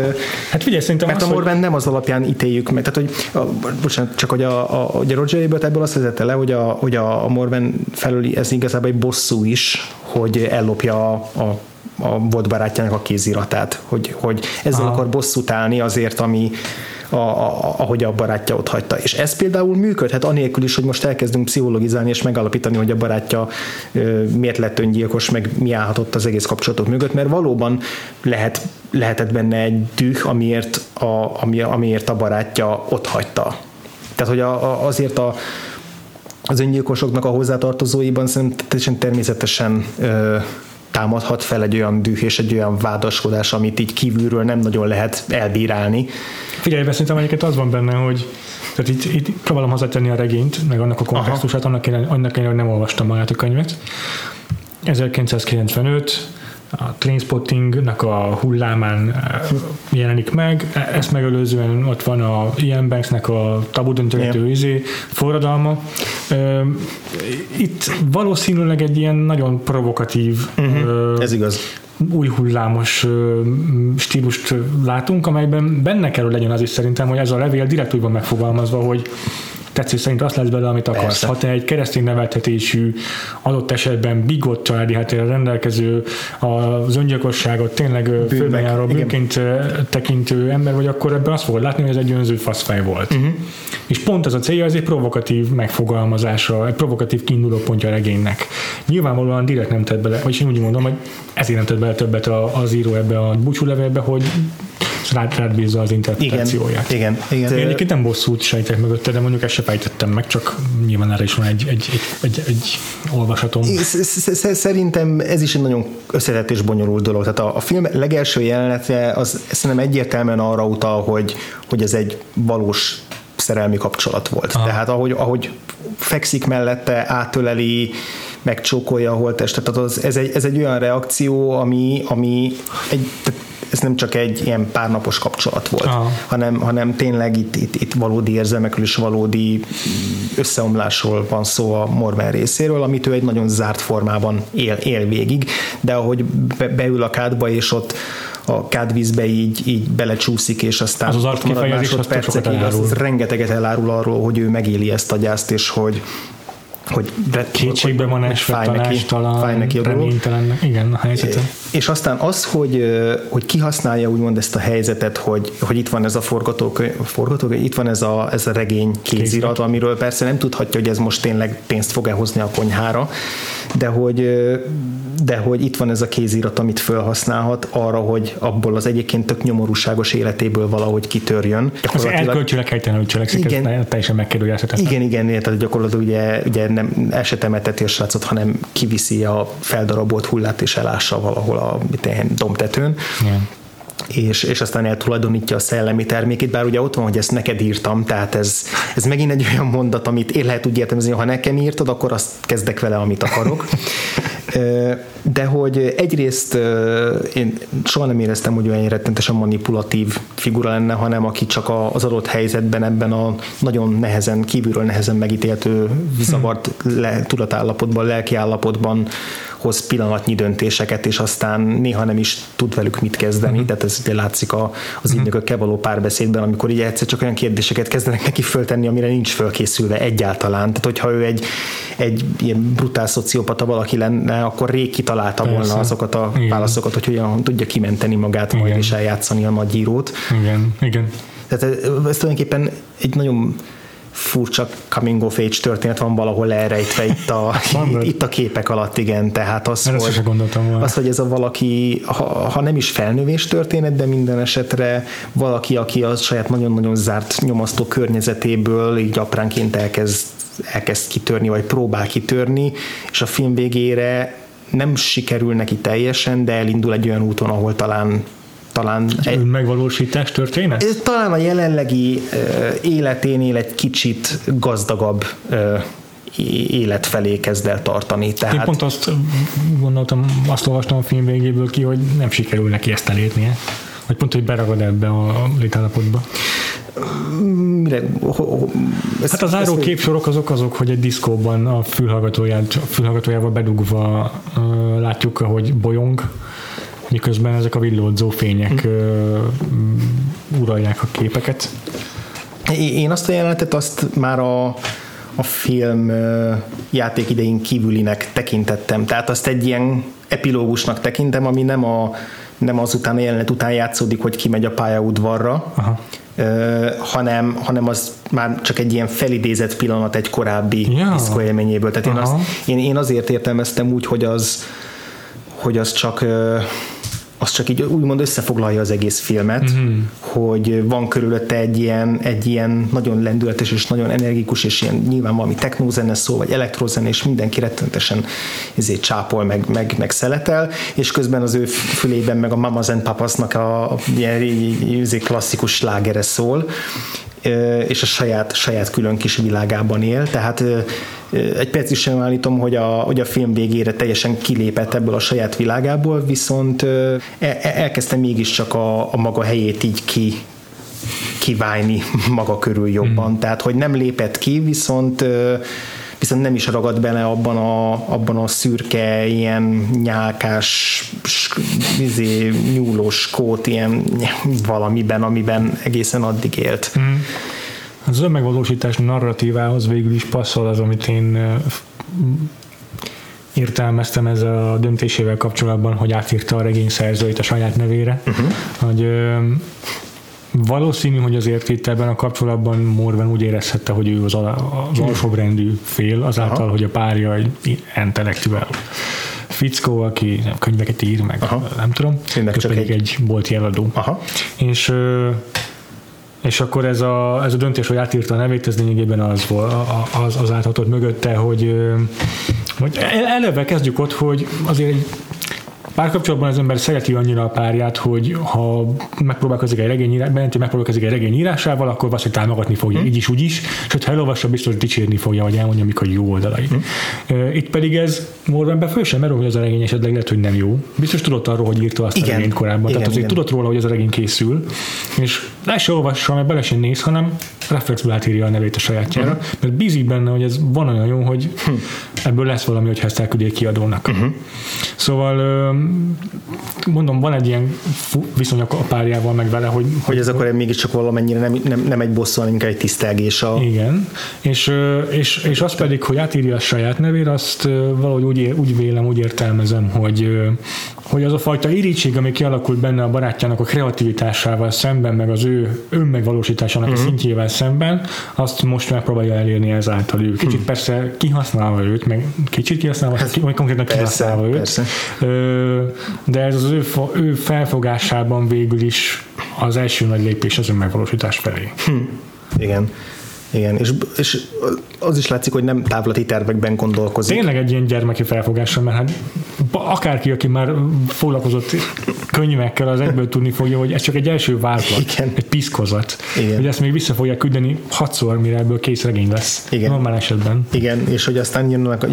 hát figyelj, szerintem mert az, a Morven hogy... nem az alapján ítéljük meg. Tehát, hogy, a, bocsánat, csak hogy a, a, a Roger Ebert ebből azt vezette le, hogy a, hogy a, a Morven felül ez igazából egy bosszú is, hogy ellopja a, a a volt barátjának a kéziratát, hogy, hogy ezzel Aha. akar bosszút állni azért, ami, a, a, ahogy a barátja ott hagyta. És ez például működhet anélkül is, hogy most elkezdünk pszichologizálni és megalapítani, hogy a barátja ö, miért lett öngyilkos, meg mi állhatott az egész kapcsolatok mögött, mert valóban lehet, lehetett benne egy düh, amiért a, ami, amiért a barátja ott hagyta. Tehát, hogy a, a, azért a, az öngyilkosoknak a hozzátartozóiban szerintem természetesen ö, támadhat fel egy olyan düh és egy olyan vádaskodás, amit így kívülről nem nagyon lehet elbírálni. Figyelj, szerintem egyiket az van benne, hogy tehát itt, itt próbálom hozzátenni a regényt, meg annak a kontextusát, annak, annak én, hogy nem olvastam magát a könyvet. 1995, a Trainspottingnak a hullámán jelenik meg, ezt megelőzően ott van a Ian Banksnek a tabu döntögető yeah. izé, forradalma. Itt valószínűleg egy ilyen nagyon provokatív uh-huh. Ez igaz új hullámos stílust látunk, amelyben benne kell, hogy legyen az is szerintem, hogy ez a levél direkt úgy van megfogalmazva, hogy tetszés szerint azt lesz belőle, amit akarsz. Persze. Ha te egy keresztény neveltetésű, adott esetben bigott családi háttérrel rendelkező, az öngyilkosságot tényleg főbenjáró bűnként tekintő ember vagy, akkor ebben azt fogod látni, hogy ez egy önző faszfej volt. Uh-huh. És pont ez a célja, ez egy provokatív megfogalmazása, egy provokatív kiinduló pontja a regénynek. Nyilvánvalóan direkt nem tett bele, vagy én úgy mondom, hogy ezért nem tett bele többet az író ebbe a búcsúlevélbe, hogy rád, rád bízza az interpretációját. Igen, igen. igen. Én egyébként nem bosszút sejtek mögötte, de mondjuk ezt se fejtettem meg, csak nyilván erre is van egy, egy, egy, egy, egy olvasatom. Szerintem ez is egy nagyon összetett és bonyolult dolog. Tehát a, a film legelső jelenete az szerintem egyértelműen arra utal, hogy, hogy ez egy valós szerelmi kapcsolat volt. Aha. Tehát ahogy, ahogy fekszik mellette, átöleli, megcsókolja a holttestet, tehát az, ez, egy, ez egy olyan reakció, ami, ami egy, tehát ez nem csak egy ilyen párnapos kapcsolat volt, hanem, hanem tényleg itt, itt, itt valódi érzelmekről és valódi összeomlásról van szó a Morven részéről, amit ő egy nagyon zárt formában él, él végig, de ahogy be, beül a kádba, és ott a kádvízbe így, így belecsúszik, és aztán az az arckifejezés az rengeteget elárul arról, hogy ő megéli ezt a gyászt, és hogy, hogy kétségbe van esve, fáj tanástalan, fáj neki a reménytelen, igen, a helyzete. És aztán az, hogy, hogy kihasználja úgymond ezt a helyzetet, hogy, hogy itt van ez a forgatókönyv, forgatókönyv itt van ez a, ez a regény kézirat, amiről persze nem tudhatja, hogy ez most tényleg pénzt fog-e hozni a konyhára, de hogy, de hogy itt van ez a kézirat, amit felhasználhat arra, hogy abból az egyébként tök nyomorúságos életéből valahogy kitörjön. Az elkölcsönleg helytelenül cselekszik, igen, ez teljesen megkérdőjelezhetetlen. Igen, igen, tehát gyakorlatilag ugye, ugye nem el se temeteti a srácot, hanem kiviszi a feldarabolt hullát és elássa valahol a domtetőn. Igen és, és aztán eltulajdonítja a szellemi termékét, bár ugye ott van, hogy ezt neked írtam, tehát ez, ez megint egy olyan mondat, amit én lehet úgy értelmezni, ha nekem írtad, akkor azt kezdek vele, amit akarok. De hogy egyrészt én soha nem éreztem, hogy olyan rettentesen manipulatív figura lenne, hanem aki csak az adott helyzetben ebben a nagyon nehezen, kívülről nehezen megítéltő zavart le, tudatállapotban, lelkiállapotban hoz pillanatnyi döntéseket, és aztán néha nem is tud velük mit kezdeni, uh-huh. tehát ez ugye látszik a, az mhm. ügynökökkel való párbeszédben, amikor így egyszer csak olyan kérdéseket kezdenek neki föltenni, amire nincs fölkészülve egyáltalán. Tehát, hogyha ő egy, egy ilyen brutál szociopata valaki lenne, akkor rég kitalálta Persze. volna azokat a Igen. válaszokat, hogy hogyan tudja kimenteni magát, Igen. majd is eljátszani a nagy írót. Igen, Igen. Tehát ez, ez tulajdonképpen egy nagyon furcsa coming of age történet van valahol elrejtve itt a, (laughs) itt a képek alatt, igen, tehát az, Erre hogy, az, hogy ez a valaki, ha, ha nem is felnövés történet, de minden esetre valaki, aki a saját nagyon-nagyon zárt nyomasztó környezetéből így apránként elkezd, elkezd kitörni, vagy próbál kitörni, és a film végére nem sikerül neki teljesen, de elindul egy olyan úton, ahol talán talán... Egy megvalósítás történet? Talán a jelenlegi életénél egy kicsit gazdagabb élet felé kezd el tartani. Tehát... Én pont azt gondoltam, azt olvastam a film végéből ki, hogy nem sikerül neki ezt elérnie. Vagy pont, hogy beragad ebbe a létállapotba. Mire, ho, ho, ez, hát az áró képsorok azok azok, hogy egy diszkóban a fülhallgatóját, a fülhallgatójával bedugva uh, látjuk, hogy bolyong, miközben ezek a villódzó fények mm. uralják a képeket. Én azt a jelenetet azt már a, a film játék idején kívülinek tekintettem, tehát azt egy ilyen epilógusnak tekintem, ami nem, a, nem azután a jelenet után játszódik, hogy kimegy a pályaudvarra, Aha. Uh, hanem, hanem az már csak egy ilyen felidézett pillanat egy korábbi ja. diszkó élményéből. Tehát én, azt, én, én azért értelmeztem úgy, hogy az, hogy az csak az csak így úgymond összefoglalja az egész filmet, uh-huh. hogy van körülötte egy ilyen, egy ilyen nagyon lendületes és nagyon energikus, és ilyen nyilván valami technózene szó, vagy elektrozene, és mindenki rettenetesen ezért csápol, meg, meg, meg szeletel, és közben az ő fülében meg a Mamas and Papasnak a, a ilyen klasszikus slágere szól, és a saját, saját külön kis világában él, tehát egy perc is sem állítom, hogy a, hogy a film végére teljesen kilépett ebből a saját világából, viszont el, elkezdte mégiscsak a, a maga helyét így ki, kiválni (laughs) maga körül jobban. Hmm. Tehát, hogy nem lépett ki, viszont viszont nem is ragad bele abban a, abban a szürke, ilyen nyálkás, izé, nyúlós kót, ilyen (laughs) valamiben, amiben egészen addig élt. Mm. Az önmegvalósítás narratívához végül is passzol az, amit én értelmeztem ez a döntésével kapcsolatban, hogy átírta a regény szerzőit a saját nevére, uh-huh. hogy Valószínű, hogy azért itt ebben a kapcsolatban Morven úgy érezhette, hogy ő az, az alsóbrendű fél, azáltal, Aha. hogy a párja egy intellektuál fickó, aki könyveket ír, meg Aha. nem tudom, Tényleg csak pedig egy, egy bolti eladó. Aha. És és akkor ez a, ez a döntés, hogy átírta a nevét, ez lényegében az, az, az állhatott mögötte, hogy, hogy eleve kezdjük ott, hogy azért egy párkapcsolatban az ember szereti annyira a párját, hogy ha megpróbálkozik egy regény, Benenti megpróbálkozik egy regény írásával, akkor azt, hogy támogatni fogja, hmm. így is, úgy is, és hogyha elolvassa, biztos dicsérni fogja, vagy elmondja, mik a jó oldalai. Hmm. Itt pedig ez Morvenben föl sem merül, hogy az a regény esetleg lehet, hogy nem jó. Biztos tudott arról, hogy írta azt igen. a regényt korábban. Igen, Tehát azért igen. tudott róla, hogy ez a regény készül, és le se olvassa, mert bele sem néz, hanem reflexből átírja a nevét a sajátjára, uh-huh. mert bízik benne, hogy ez van olyan jó, hogy uh-huh. ebből lesz valami, hogy ezt elküldjék kiadónak. Uh-huh. Szóval mondom, van egy ilyen viszony a párjával meg vele, hogy... Hogy ez akkor mégiscsak valamennyire nem, nem, nem egy bosszú, hanem inkább egy tisztelgés. A... Igen, és, és, és az pedig, hogy átírja a saját nevét, azt valahogy úgy, úgy vélem, úgy értelmezem, hogy hogy az a fajta irítség, ami kialakult benne a barátjának a kreativitásával szemben, meg az ő önmegvalósításának uh-huh. a mhm. szintjével szemben, azt most megpróbálja elérni ezáltal ő. Kicsit uh-huh. persze kihasználva őt, meg kicsit kihasználva, hát, konkrétan kihasználva őt, persze. De ez az ő, ő felfogásában végül is az első nagy lépés az önmegvalósítás felé. Hmm. Igen. Igen, és, és az is látszik, hogy nem távlati tervekben gondolkozik. Tényleg egy ilyen gyermeki felfogása, mert hát akárki, aki már foglalkozott könyvekkel, az egyből tudni fogja, hogy ez csak egy első vázlat, Igen. egy piszkozat. Igen. Hogy ezt még vissza fogják küldeni hatszor, mire ebből kész regény lesz. Igen. Normál esetben. Igen, és hogy aztán jönnek,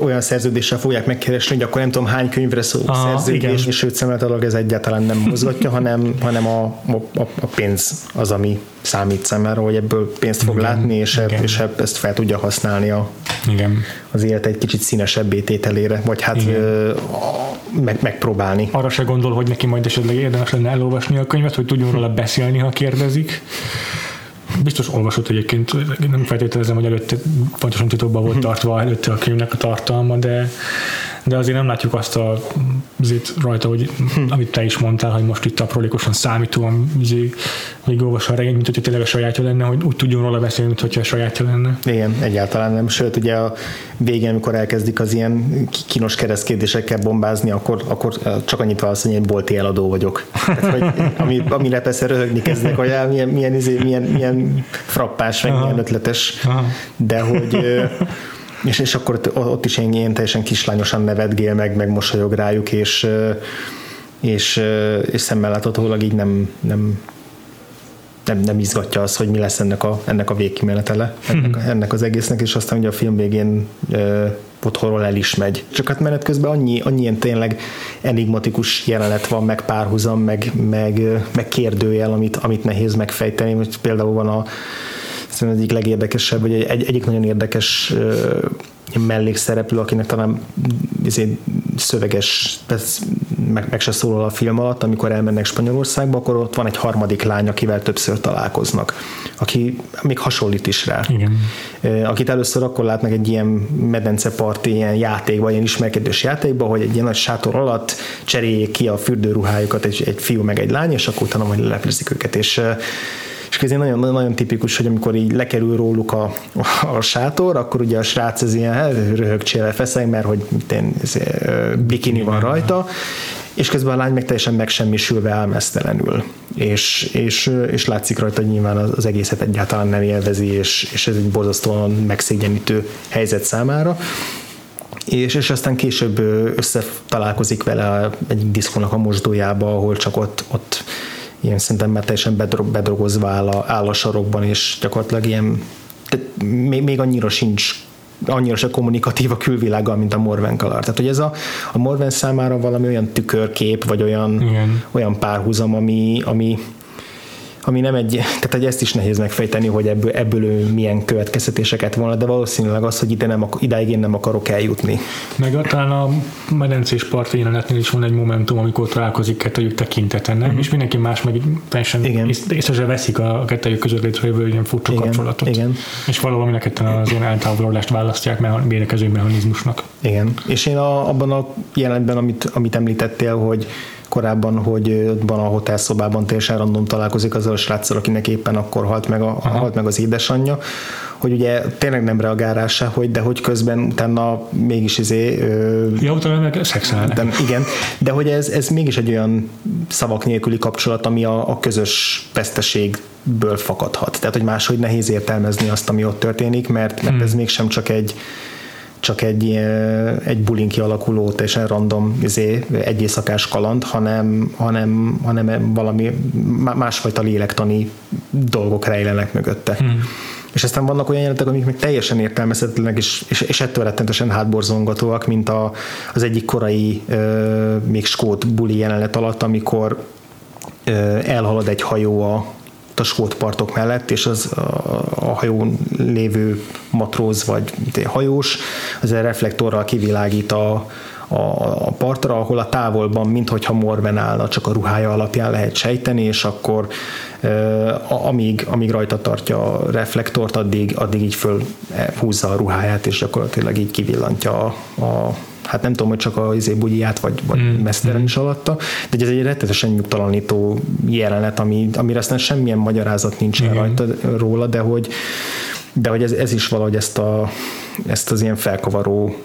olyan szerződéssel fogják megkeresni, hogy akkor nem tudom hány könyvre szó Aha, szerződés, igen. és őt szemletileg ez egyáltalán nem mozgatja, hanem, hanem a, a, a pénz az, ami számít számára, hogy ebből pénzt fog igen, látni, és, igen. és ezt fel tudja használni a, igen. az élet egy kicsit színesebb ételére, vagy hát ö, meg, megpróbálni. Arra se gondol, hogy neki majd esetleg érdemes lenne elolvasni a könyvet, hogy tudjon róla beszélni, ha kérdezik. Biztos olvasott egyébként, nem feltételezem, hogy előtte pontosan titokban volt tartva előtte a könyvnek a tartalma, de de azért nem látjuk azt a, azért rajta, hogy hm. amit te is mondtál, hogy most itt aprólékosan számítóan még olvassa a regény, mint hogyha tényleg a sajátja lenne, hogy úgy tudjon róla beszélni, mint hogyha a sajátja lenne. Igen, egyáltalán nem. Sőt, ugye a végén, amikor elkezdik az ilyen kínos keresztkérdésekkel bombázni, akkor, akkor csak annyit válasz, hogy bolti eladó vagyok. Tehát, hogy, (laughs) ami, amire persze röhögni kezdnek, hogy milyen, milyen, izé, milyen, milyen frappás, meg Aha. milyen ötletes, Aha. de hogy (laughs) és, és akkor ott, ott is én ilyen teljesen kislányosan nevetgél meg, meg mosolyog rájuk, és, és, és szemmel láthatólag így nem, nem, nem, nem izgatja az, hogy mi lesz ennek a, ennek a végkimenetele, (laughs) ennek, ennek az egésznek, és aztán ugye a film végén ö, otthonról el is megy. Csak hát menet közben annyi, annyi ilyen tényleg enigmatikus jelenet van, meg párhuzam, meg, meg, meg kérdőjel, amit, amit nehéz megfejteni. Most például van a szerintem egyik legérdekesebb, vagy egy, egyik nagyon érdekes mellékszereplő, akinek talán izé, szöveges, meg, meg se szólal a film alatt, amikor elmennek Spanyolországba, akkor ott van egy harmadik lány, akivel többször találkoznak, aki még hasonlít is rá. Igen. Akit először akkor látnak egy ilyen medenceparti, ilyen játékban, ilyen ismerkedős játékban, hogy egy ilyen nagy sátor alatt cseréljék ki a fürdőruhájukat egy, egy fiú meg egy lány, és akkor utána majd leleplezik őket, és és ez nagyon, nagyon tipikus, hogy amikor így lekerül róluk a, a sátor, akkor ugye a srác ez ilyen hát, röhögcsével feszeg, mert hogy én, ez, bikini van rajta, és közben a lány meg teljesen megsemmisülve álmesztelenül. És, és, és látszik rajta, hogy nyilván az egészet egyáltalán nem élvezi, és, és ez egy borzasztóan megszégyenítő helyzet számára és, és aztán később összetalálkozik vele egy diszkónak a mosdójába, ahol csak ott, ott ilyen szerintem már teljesen bedrogozva áll a, áll a sarokban, és gyakorlatilag ilyen, tehát még, még annyira sincs annyira se kommunikatív a külvilággal, mint a Morven Color. Tehát, hogy ez a, a Morven számára valami olyan tükörkép, vagy olyan, Igen. olyan párhuzam, ami, ami, ami nem egy, tehát hogy ezt is nehéz megfejteni, hogy ebből, ebből ő milyen következtetéseket volna, de valószínűleg az, hogy ide nem, idáig én nem akarok eljutni. Meg a- talán a medencés parti jelenetnél is van egy momentum, amikor találkozik kettőjük tekinteten, nem? És mindenki más meg teljesen. Igen. ész- észre se veszik a kettőjük között létrejövő ilyen furcsa Igen, kapcsolatot. igen. És valóban mind a ketten az ilyen eltávolodást választják mehan- védekező mechanizmusnak. Igen. És én a, abban a jelenetben, amit, amit említettél, hogy korábban, hogy van a hotelszobában teljesen random találkozik azzal a sráccal, akinek éppen akkor halt meg, a, halt meg az édesanyja, hogy ugye tényleg nem reagál rá se, hogy, de hogy közben utána mégis izé, ö, Ja, utána meg szexelnek. de, igen, de hogy ez, ez mégis egy olyan szavak nélküli kapcsolat, ami a, a közös veszteségből fakadhat. Tehát, hogy máshogy nehéz értelmezni azt, ami ott történik, mert, mert ez mégsem csak egy csak egy, egy bulin kialakuló, teljesen random izé, egy éjszakás kaland, hanem, hanem, hanem valami má- másfajta lélektani dolgok rejlenek mögötte. Hmm. És aztán vannak olyan jelenetek, amik még teljesen értelmezhetetlenek, és, és, és ettől rettentősen hátborzongatóak, mint a, az egyik korai ö, még skót buli jelenet alatt, amikor elhalad egy hajó a, a skót partok mellett, és az a, hajón lévő matróz vagy hajós az egy reflektorral kivilágít a, a, a partra, ahol a távolban, minthogyha morben állna, csak a ruhája alapján lehet sejteni, és akkor a- amíg, amíg rajta tartja a reflektort, addig, addig így föl húzza a ruháját, és gyakorlatilag így kivillantja a, a hát nem tudom, hogy csak a izé bugyját, vagy, vagy mm. mesztelen is alatta, de ez egy rettetesen nyugtalanító jelenet, ami, amire aztán semmilyen magyarázat nincsen Igen. rajta róla, de hogy, de hogy ez, ez is valahogy ezt, a, ezt az ilyen felkavaró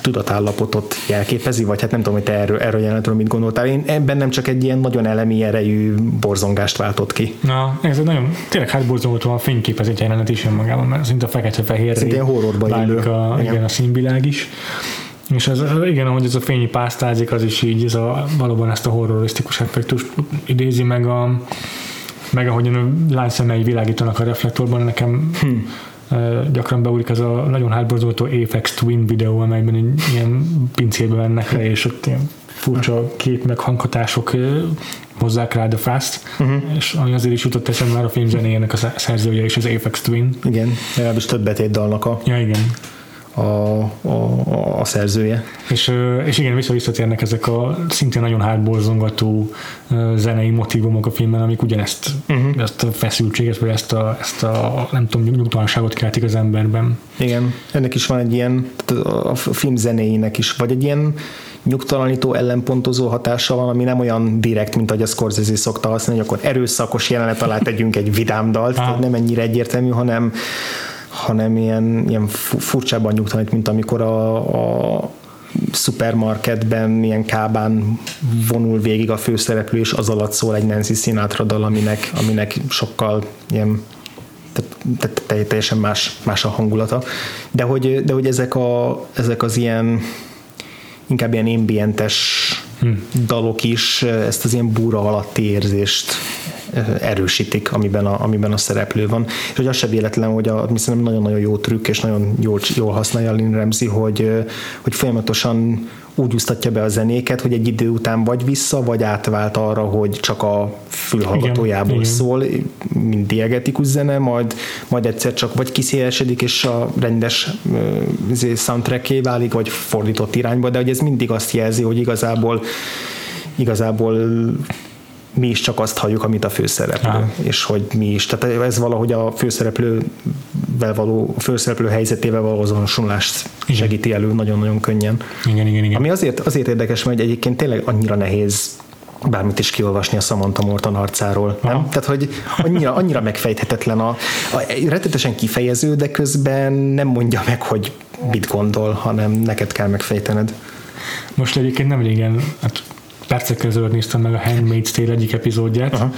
tudatállapotot jelképezi, vagy hát nem tudom, hogy te erről, erről a jelenetről mit gondoltál. Én ebben nem csak egy ilyen nagyon elemi erejű borzongást váltott ki. Na, ez egy nagyon, tényleg hátborzongató a fényképezett jelenet is önmagában, mert szinte fekete-fehér Szinte ilyen horrorba válik illő. a. Igen. igen, a színvilág is. És az, igen, ahogy ez a fényi pásztázik, az is így ez a, valóban ezt a horrorisztikus effektust idézi meg a meg ahogyan a lány szemei világítanak a reflektorban, nekem hmm. gyakran beúlik az a nagyon hátborzoltó Apex Twin videó, amelyben egy ilyen pincébe mennek le, és ott ilyen furcsa kép meg hanghatások hozzák rá a fast, uh-huh. és ami azért is jutott eszembe már a film zenéjének a sze- szerzője is az Apex Twin. Igen, legalábbis több betétdalnak a, Ja, igen. A, a, a szerzője. És, és igen, vissza visszatérnek ezek a szintén nagyon hátborzongató zenei motivumok a filmben, amik ugyanezt uh-huh. ezt a feszültséget, vagy ezt a, ezt a nem tudom, nyugtalanságot keltik az emberben. Igen, ennek is van egy ilyen, a film zenéinek is, vagy egy ilyen nyugtalanító, ellenpontozó hatása van, ami nem olyan direkt, mint ahogy a Scorsese szokta használni, hogy akkor erőszakos jelenet alá tegyünk egy vidám dalt, Ah. nem ennyire egyértelmű, hanem, hanem ilyen, ilyen fu- furcsában nyugtalanít, mint amikor a, a szupermarketben ilyen kábán vonul végig a főszereplő, és az alatt szól egy Nancy Sinatra dal, aminek, aminek sokkal ilyen tehát, tehát te- teljesen más, más a hangulata. De hogy, de hogy ezek, a, ezek az ilyen inkább ilyen ambientes hmm. dalok is ezt az ilyen búra alatti érzést erősítik, amiben a, amiben a szereplő van. És hogy az se véletlen, hogy a, szerintem nagyon-nagyon jó trükk, és nagyon jól, jól használja Lynn Ramsey, hogy, hogy folyamatosan úgy úsztatja be a zenéket, hogy egy idő után vagy vissza, vagy átvált arra, hogy csak a fülhallgatójából Igen, szól, mint diegetikus zene, majd, majd egyszer csak vagy kiszélesedik, és a rendes uh, soundtracké válik, vagy fordított irányba, de hogy ez mindig azt jelzi, hogy igazából igazából mi is csak azt halljuk, amit a főszereplő, Aha. és hogy mi is. Tehát ez valahogy a főszereplővel való, a főszereplő helyzetével való azonosulást segíti elő nagyon-nagyon könnyen. Igen, igen, igen. Ami azért, azért érdekes, mert egyébként tényleg annyira nehéz bármit is kiolvasni a Samantha Morton arcáról. Nem? Aha. Tehát, hogy annyira, annyira megfejthetetlen, a, a, rettetesen kifejező, de közben nem mondja meg, hogy mit gondol, hanem neked kell megfejtened. Most egyébként nem régen, hát percekkel ezelőtt néztem meg a Handmaid's Tale egyik epizódját, Aha.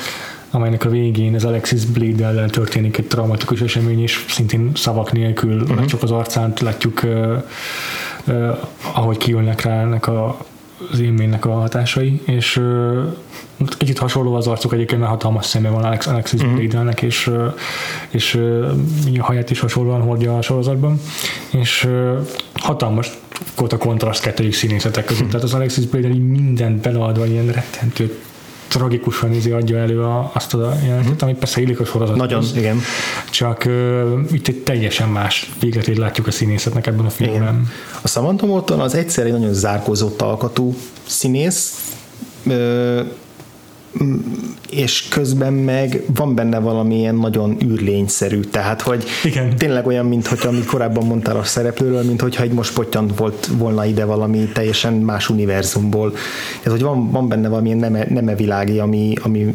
amelynek a végén az Alexis Blade ellen történik egy traumatikus esemény, és szintén szavak nélkül, uh-huh. csak az arcán látjuk, uh, uh, ahogy kiülnek rá ennek a az élménynek a hatásai, és kicsit hasonló az arcuk egyébként, mert hatalmas szeme van Alex, Alexis uh-huh. Bledel-nek, és, és a haját is hasonlóan hordja a sorozatban, és hatalmas volt a kontraszt kettőjük színészetek között. Tehát az Alexis Bledel mindent beleadva, ilyen rettentő tragikusan izé adja elő a, azt a jelenetet, mm. ami persze illik a sorozat. Nagyon, igen. Csak uh, itt egy teljesen más végletét látjuk a színészetnek ebben a filmben. Igen. A Samantha Morton az egyszer egy nagyon zárkózott alkatú színész, és közben meg van benne valamilyen nagyon űrlényszerű, tehát hogy Igen. tényleg olyan, mint hogy amit korábban mondtál a szereplőről, mint hogyha egy most pottyant volt volna ide valami teljesen más univerzumból. Ez, hogy van, van benne valamilyen neme, neme világi, ami, ami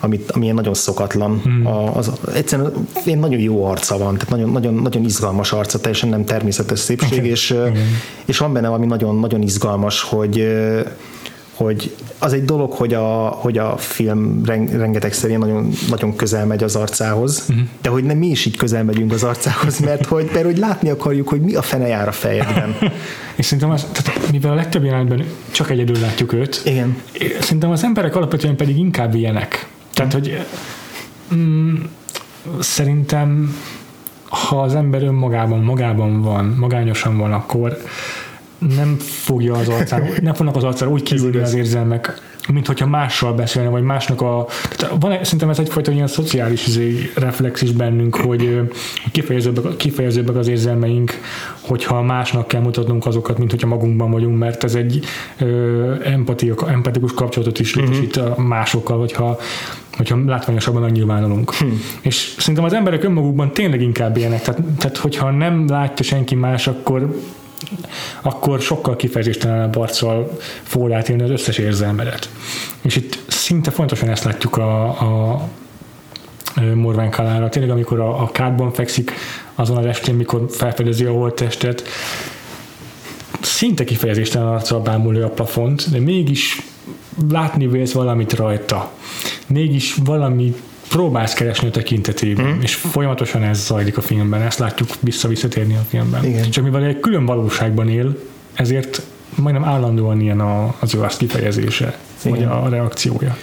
amit, ami nagyon szokatlan. Hmm. A, az, egyszerűen én nagyon jó arca van, tehát nagyon, nagyon, nagyon izgalmas arca, teljesen nem természetes szépség, és, és van benne valami nagyon, nagyon izgalmas, hogy hogy az egy dolog, hogy a, hogy a film rengeteg szerint nagyon, nagyon közel megy az arcához, uh-huh. de hogy nem mi is így közel megyünk az arcához, mert hogy, mert hogy látni akarjuk, hogy mi a fene jár a fejedben. (laughs) És szerintem az, tehát mivel a legtöbb jelenetben csak egyedül látjuk őt, Igen. szerintem az emberek alapvetően pedig inkább ilyenek. Tehát, hogy mm, szerintem ha az ember önmagában, magában van, magányosan van, akkor nem fogja az arcára, (laughs) nem fognak az arcára úgy kívülni az érzelmek, mint hogyha mással beszélne, vagy másnak a... Tehát van, szerintem ez egyfajta ilyen szociális izé, reflex is bennünk, hogy kifejezőbbek, kifejezőbbek az érzelmeink, hogyha másnak kell mutatnunk azokat, mint hogyha magunkban vagyunk, mert ez egy ö, empatikus kapcsolatot is létesít uh-huh. másokkal, hogyha hogyha látványosabban nyilvánulunk. Hmm. És szerintem az emberek önmagukban tényleg inkább ilyenek. Tehát, tehát hogyha nem látja senki más, akkor akkor sokkal kifejezéstelenebb arccal fogod átélni az összes érzelmedet. És itt szinte fontosan ezt látjuk a, a Morván Kalára. Tényleg, amikor a, a kádban fekszik azon az estén, mikor felfedezi a holttestet, szinte kifejezéstelen arccal bámulja a plafont, de mégis látni vélsz valamit rajta. Mégis valami próbálsz keresni a tekintetében, mm. és folyamatosan ez zajlik a filmben, ezt látjuk vissza-visszatérni a filmben. Igen. Csak mivel egy külön valóságban él, ezért majdnem állandóan ilyen az ő azt kifejezése, Igen. vagy a reakciója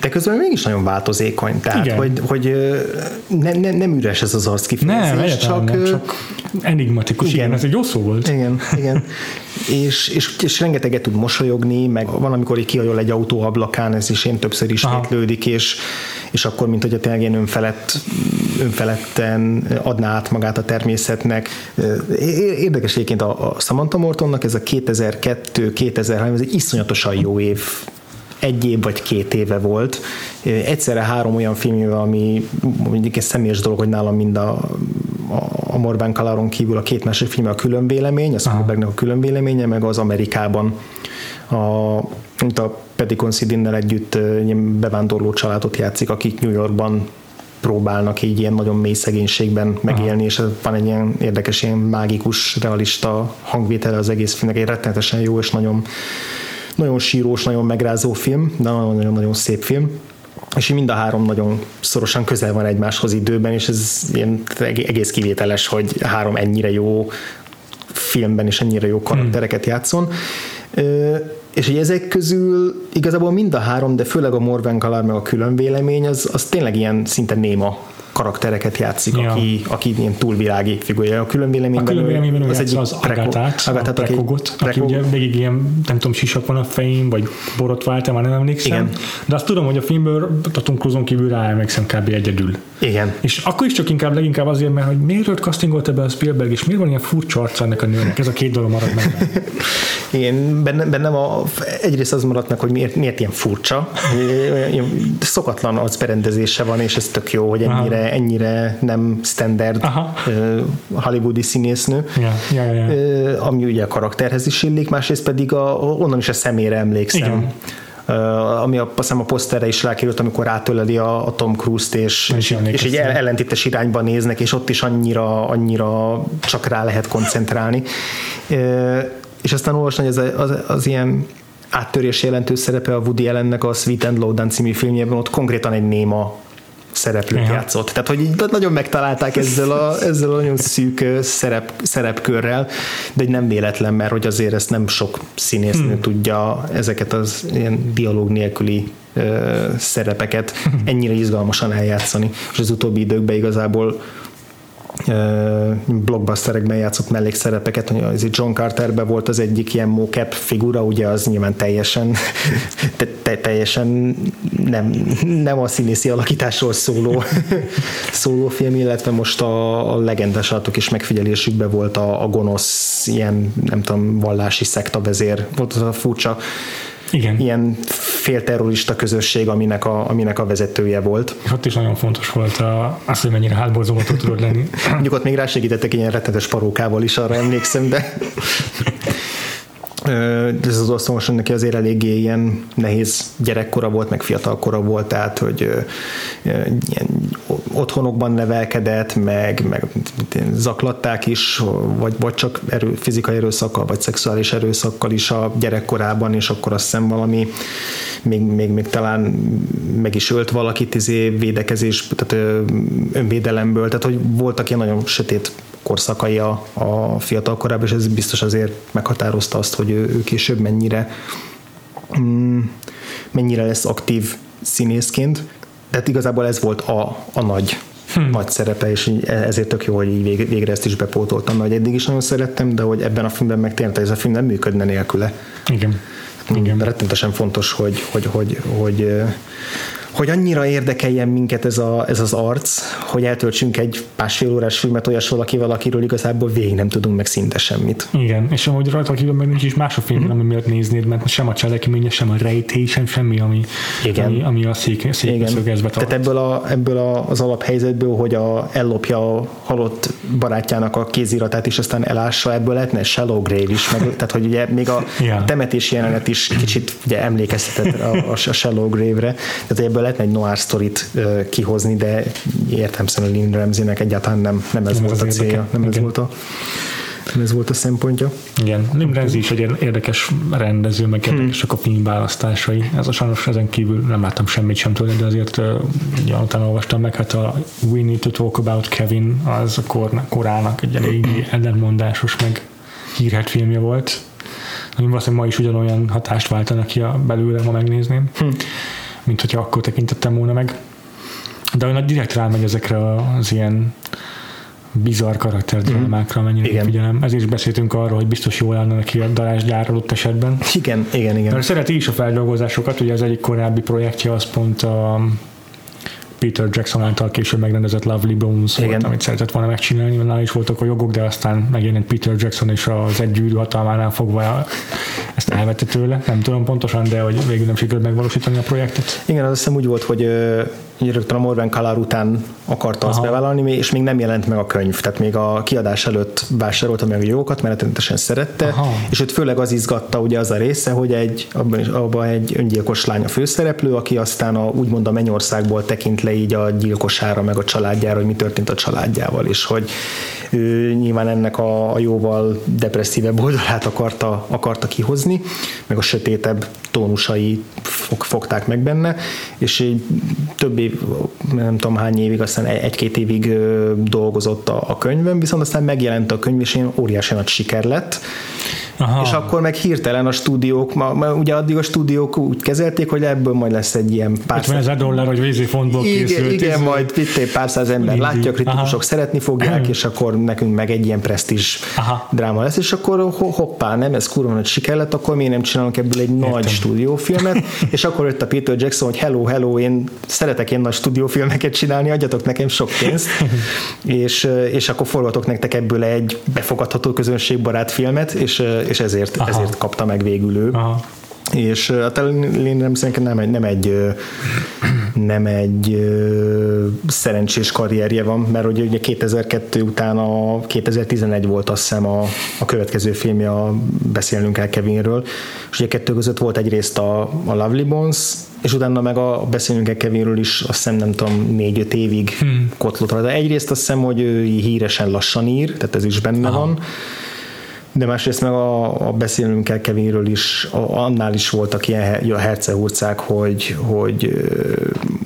de közben mégis nagyon változékony, tehát Igen. hogy, hogy ne, ne, nem üres ez az arc kifejezés, nem, csak, nem, csak enigmatikus, igen. igen, ez egy jó szó volt. Igen, igen. és, és, és rengeteget tud mosolyogni, meg van, amikor így kihajol egy autó ablakán, ez is én többször ismétlődik, és, és akkor, mint hogy a ilyen önfelett, önfeledten adná át magát a természetnek. Érdekes egyébként a, a Samantha Mortonnak ez a 2002-2003, ez egy iszonyatosan jó év egy év vagy két éve volt. Egyszerre három olyan film, ami mondjuk egy személyes dolog, hogy nálam mind a, a Morban Kalaron kívül a két másik film a külön vélemény, a Spielbergnek a külön véleménye, meg az Amerikában a, mint a Petty Considinnel együtt bevándorló családot játszik, akik New Yorkban próbálnak így ilyen nagyon mély szegénységben megélni, Aha. és van egy ilyen érdekes, ilyen mágikus, realista hangvétele az egész filmnek, egy rettenetesen jó és nagyon nagyon sírós, nagyon megrázó film, de nagyon-nagyon szép film és mind a három nagyon szorosan közel van egymáshoz időben, és ez ilyen egész kivételes, hogy három ennyire jó filmben és ennyire jó karaktereket játszon. És hogy ezek közül igazából mind a három, de főleg a Morven Kalar meg a külön vélemény, az, az tényleg ilyen szinte néma karaktereket játszik, ja. aki, aki ilyen túlvilági figurja. A külön véleményben, a külön véleményben az, egy az Agatát, Agatát a Prekogot, aki, aki ugye végig ilyen, nem tudom, sisak van a fején, vagy borotvált, már nem emlékszem. Igen. De azt tudom, hogy a filmből a Tom Cruise-on kívül rá emlékszem kb. egyedül. Igen. És akkor is csak inkább leginkább azért, mert hogy miért őt castingolt ebbe a Spielberg, és miért van ilyen furcsa arca ennek a nőnek? Ez a két dolog maradt meg. (laughs) Igen, bennem, bennem a, egyrészt az maradt meg, hogy miért, miért ilyen furcsa. Szokatlan az berendezése van, és ez tök jó, hogy ennyire, ennyire nem standard Aha. hollywoodi színésznő, ja, ja, ja, ja. ami ugye a karakterhez is illik, másrészt pedig a, onnan is a személyre emlékszem. Igen ami a, azt a poszterre is rákerült, amikor átöleli a, a Tom Cruise-t, és, és, és egy ellentétes irányba néznek, és ott is annyira, annyira csak rá lehet koncentrálni. És aztán olvasni, hogy az, az, az ilyen áttörés jelentős szerepe a Woody Allennek a Sweet and Low című filmjében, ott konkrétan egy néma szereplőt ja. játszott. Tehát, hogy így nagyon megtalálták ezzel a, ezzel a nagyon szűk szerep, szerepkörrel, de hogy nem véletlen, mert hogy azért ezt nem sok színésznő hmm. tudja ezeket az ilyen dialóg nélküli szerepeket (laughs) ennyire izgalmasan eljátszani. És az utóbbi időkben igazából blockbusterekben játszott mellékszerepeket, az John Carterben volt az egyik ilyen mocap figura, ugye az nyilván teljesen (laughs) te, te, teljesen nem, nem a színészi alakításról szóló, (laughs) szóló film, illetve most a, a legendás állatok is megfigyelésükben volt a, a gonosz ilyen, nem tudom, vallási szekta vezér, volt az a furcsa igen. ilyen félterrorista közösség, aminek a, aminek a vezetője volt. Ott is nagyon fontos volt a, az, hogy mennyire hátborzongató tudod lenni. Mondjuk ott még rásegítettek ilyen rettenetes parókával is, arra emlékszem, de ez az osztomos neki azért eléggé ilyen nehéz gyerekkora volt, meg fiatalkora volt, tehát hogy ilyen otthonokban nevelkedett, meg, meg zaklatták is, vagy, vagy csak erő, fizikai erőszakkal, vagy szexuális erőszakkal is a gyerekkorában, és akkor azt hiszem valami még, még, még talán meg is ölt valakit izé védekezés, tehát önvédelemből, tehát hogy voltak ilyen nagyon sötét korszakai a, a fiatal korában, és ez biztos azért meghatározta azt, hogy ő, ő később mennyire mm, mennyire lesz aktív színészként. Tehát igazából ez volt a, a nagy hmm. nagy szerepe, és ezért tök jó, hogy így végre ezt is bepótoltam, mert eddig is nagyon szerettem, de hogy ebben a filmben meg tényleg ez a film nem működne nélküle. Igen. Igen. Rettentesen fontos, hogy, hogy, hogy, hogy, hogy annyira érdekeljen minket ez, a, ez az arc, hogy eltöltsünk egy másfél órás filmet olyas valakivel, akiről igazából végig nem tudunk meg szinte semmit. Igen, és amúgy rajta kívül meg nincs is más a film, mm-hmm. ami miatt néznéd, mert sem a cselekménye, sem a rejtés, sem semmi, ami, Igen. ami, ami a szék, szék szögezbe Tehát ebből, a, ebből a, az alaphelyzetből, hogy a, ellopja a halott barátjának a kéziratát, és aztán elássa, ebből lehetne Shallow Grave is, meg, tehát hogy ugye még a yeah. temetés jelenet is kicsit ugye emlékeztetett a, a, a Shallow Grave-re, tehát ebből lehetne egy noir sztorit kihozni, de értem szerint Lynn Ramsey-nek egyáltalán nem, nem ez nem volt ez a célja, nem ez volt a nem ez volt a szempontja. Igen, Lim Renzi is egy érdekes rendező, meg hmm. érdekesek a filmválasztásai. Ez a sajnos ezen kívül nem láttam semmit sem tőle, de azért ugye, utána olvastam meg, hát a We Need to Talk About Kevin az a kor, korának egy elég ellentmondásos, meg hírhet filmje volt. Ami valószínűleg ma is ugyanolyan hatást váltanak ki a belőle, ma megnézném. Hmm mint hogyha akkor tekintettem volna meg. De olyan direkt rámegy ezekre az ilyen bizarr karakterdrámákra, mennyire igen. figyelem. Ezért is beszéltünk arról, hogy biztos jól állna neki a darásgyár adott esetben. Igen, igen, igen. Mert szereti is a feldolgozásokat, ugye az egyik korábbi projektje az pont a Peter Jackson által később megrendezett Lovely Bones Igen. volt, amit szeretett volna megcsinálni, mert nála is voltak a jogok, de aztán megjelent Peter Jackson és az egy gyűrű hatalmánál fogva ezt elvette tőle. Nem tudom pontosan, de hogy végül nem sikerült megvalósítani a projektet. Igen, az hiszem úgy volt, hogy rögtön a Morven Kalar után akarta Aha. azt bevállalni, és még nem jelent meg a könyv, tehát még a kiadás előtt vásárolta meg a jogokat, mert rendesen szerette, Aha. és őt főleg az izgatta ugye az a része, hogy egy, abban, is, abban egy öngyilkos lány a főszereplő, aki aztán a, úgymond a mennyországból tekint le így a gyilkosára, meg a családjára, hogy mi történt a családjával, és hogy ő nyilván ennek a, a jóval depresszívebb oldalát akarta, akarta kihozni, meg a sötétebb tónusai fog, fogták meg benne, és egy több év, nem tudom hány évig, aztán egy-két évig dolgozott a, a könyvön, viszont aztán megjelent a könyv, és én óriási nagy siker lett, Aha. és akkor meg hirtelen a stúdiók, ma, ma, ugye addig a stúdiók úgy kezelték, hogy ebből majd lesz egy ilyen pár 50 ezer dollár, hogy vízi fontból igen, készült. Igen, izé. majd itt pár száz ember Mindig. látja, kritikusok Aha. szeretni fogják, (clears throat) és akkor nekünk meg egy ilyen presztízs dráma lesz, és akkor hoppá, nem, ez kurva nagy siker lett, akkor mi nem csinálunk ebből egy Értem. nagy stúdiófilmet, (laughs) és akkor jött a Peter Jackson, hogy hello, hello, én szeretek ilyen nagy stúdiófilmeket csinálni, adjatok nekem sok pénzt, (laughs) és, és akkor forgatok nektek ebből egy befogadható közönségbarát filmet, és, és ezért, ezért kapta meg végül ő. Aha és hát nem szerintem nem egy, nem egy, nem egy szerencsés karrierje van, mert ugye, ugye 2002 után a 2011 volt azt hiszem a, a következő filmje a Beszélnünk el Kevinről, és ugye kettő között volt egyrészt a, a Lovely Bones, és utána meg a Beszélünk el Kevinről is azt hiszem nem tudom négy-öt évig hmm. kotlott de egyrészt azt hiszem, hogy ő híresen lassan ír, tehát ez is benne Aha. van, de másrészt meg a, a beszélnünk kell Kevinről is, a, annál is voltak ilyen a hercehurcák, hogy, hogy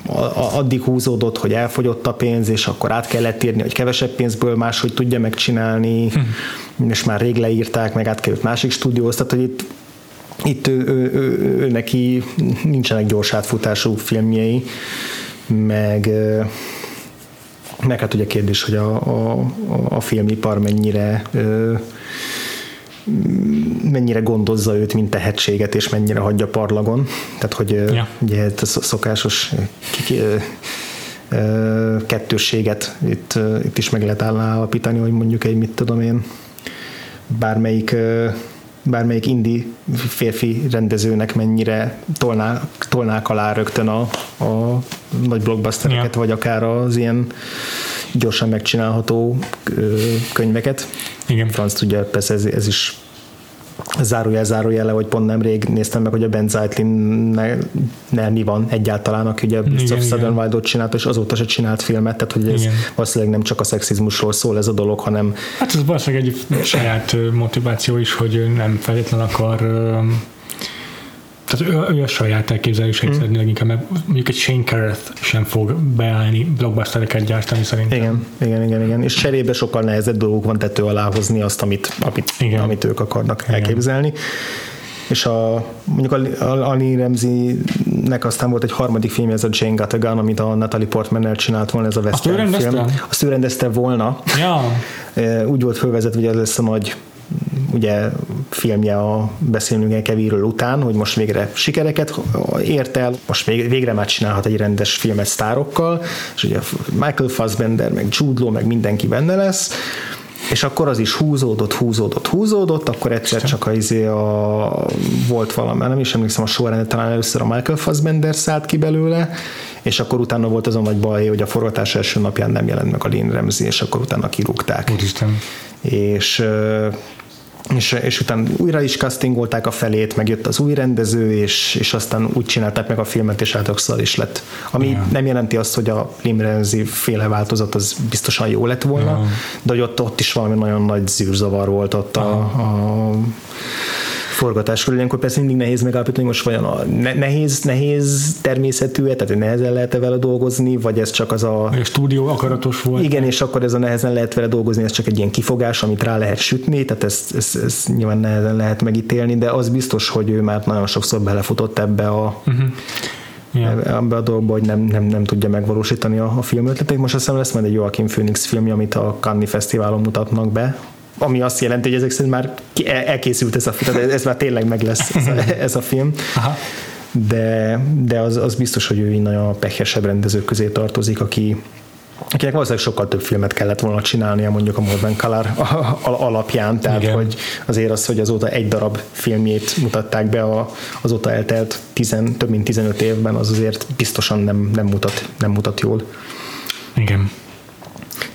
a, addig húzódott, hogy elfogyott a pénz, és akkor át kellett írni, hogy kevesebb pénzből máshogy tudja megcsinálni, hm. és már rég leírták, meg átkerült másik stúdióhoz, tehát hogy itt itt ő, ő, ő, ő, neki nincsenek gyors átfutású filmjei, meg meg hát ugye kérdés, hogy a, a, a filmipar mennyire mennyire gondozza őt, mint tehetséget, és mennyire hagyja parlagon. Tehát, hogy ja. ugye ez a szokásos kettősséget itt, itt is meg lehet állapítani, hogy mondjuk egy, mit tudom én, bármelyik bármelyik indi férfi rendezőnek mennyire tolná, tolnák alá rögtön a, a nagy blockbustereket, ja. vagy akár az ilyen gyorsan megcsinálható könyveket. Igen. Franz tudja, persze ez, ez is zárójel, zárójele, hogy pont nemrég néztem meg, hogy a Ben Zeitlin mi van egyáltalán, aki ugye Beasts of Southern Wild-ot csinált, és azóta se csinált filmet, tehát hogy ez igen. valószínűleg nem csak a szexizmusról szól ez a dolog, hanem... Hát ez valószínűleg egy saját motiváció is, hogy nem feltétlen akar tehát ő, ő a saját elképzeléseit mm. szeretné leginkább, mert mondjuk egy Shane Carruth sem fog beállni blockbustereket gyártani szerintem. Igen, igen, igen, igen. És cserébe sokkal nehezebb dolgok van tető alá hozni azt, amit, amit, igen. amit ők akarnak igen. elképzelni. És a, mondjuk a, a, Ali Remzi-nek aztán volt egy harmadik film, ez a Jane Got a Gun, amit a Natalie Portman csinált volna, ez a western Azt film. Azt ő rendezte volna. Ja. (laughs) Úgy volt fölvezetve, hogy ez lesz a nagy ugye filmje a Beszélnünk Kevíről után, hogy most végre sikereket ért el, most végre már csinálhat egy rendes filmet sztárokkal, és ugye Michael Fassbender, meg Jude Law, meg mindenki benne lesz, és akkor az is húzódott, húzódott, húzódott, akkor egyszer csak a, izé a, volt valami, nem is emlékszem a sorrendet, talán először a Michael Fassbender szállt ki belőle, és akkor utána volt az a nagy baj, hogy a forgatás első napján nem jelent meg a Lynn Ramsey, és akkor utána kirúgták. Úristen. És és, és utána újra is castingolták a felét, megjött az új rendező, és, és aztán úgy csinálták meg a filmet, és átokszal is lett. Ami yeah. nem jelenti azt, hogy a Limrenzi féle változat az biztosan jó lett volna, yeah. de hogy ott, ott is valami nagyon nagy zűrzavar volt ott a, a forgatáskor. Ilyenkor persze mindig nehéz megállapítani, most vajon a nehéz, nehéz természetű tehát nehezen lehet -e vele dolgozni, vagy ez csak az a... A stúdió akaratos volt. Igen, és akkor ez a nehezen lehet vele dolgozni, ez csak egy ilyen kifogás, amit rá lehet sütni, tehát ezt, ezt, ezt nyilván nehezen lehet megítélni, de az biztos, hogy ő már nagyon sokszor belefutott ebbe a uh-huh. Yeah. ebbe a dolgba, hogy nem, nem, nem tudja megvalósítani a, a film ötletét. Most azt hiszem lesz majd egy Joaquin Phoenix film, amit a Cannes Fesztiválon mutatnak be, ami azt jelenti, hogy ezek szerint már elkészült ez a film, tehát ez már tényleg meg lesz ez a, (laughs) ez a film. Aha. De, de az, az biztos, hogy ő innen a pehesebb rendezők közé tartozik, aki, akinek valószínűleg sokkal több filmet kellett volna csinálnia mondjuk a Morven Color alapján, tehát Igen. hogy azért az, hogy azóta egy darab filmjét mutatták be a, azóta eltelt tizen, több mint 15 évben, az azért biztosan nem, nem, mutat, nem mutat jól. Igen.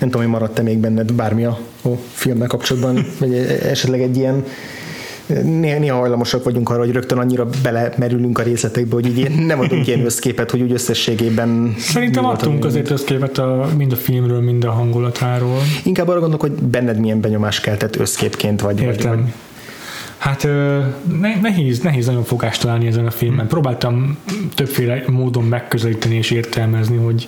Nem tudom, hogy maradt-e még benned bármi a, a filmmel kapcsolatban, (laughs) vagy esetleg egy ilyen néha, néha hajlamosak vagyunk arra, hogy rögtön annyira belemerülünk a részletekbe, hogy így nem adunk ilyen összképet, hogy úgy összességében... Szerintem adtunk azért összképet a, mind a filmről, mind a hangulatáról. Inkább arra gondolok, hogy benned milyen benyomás keltett összképként, vagy... Értem. Vagy, Hát nehéz, nehéz nagyon fogást találni ezen a filmen. Próbáltam többféle módon megközelíteni és értelmezni, hogy,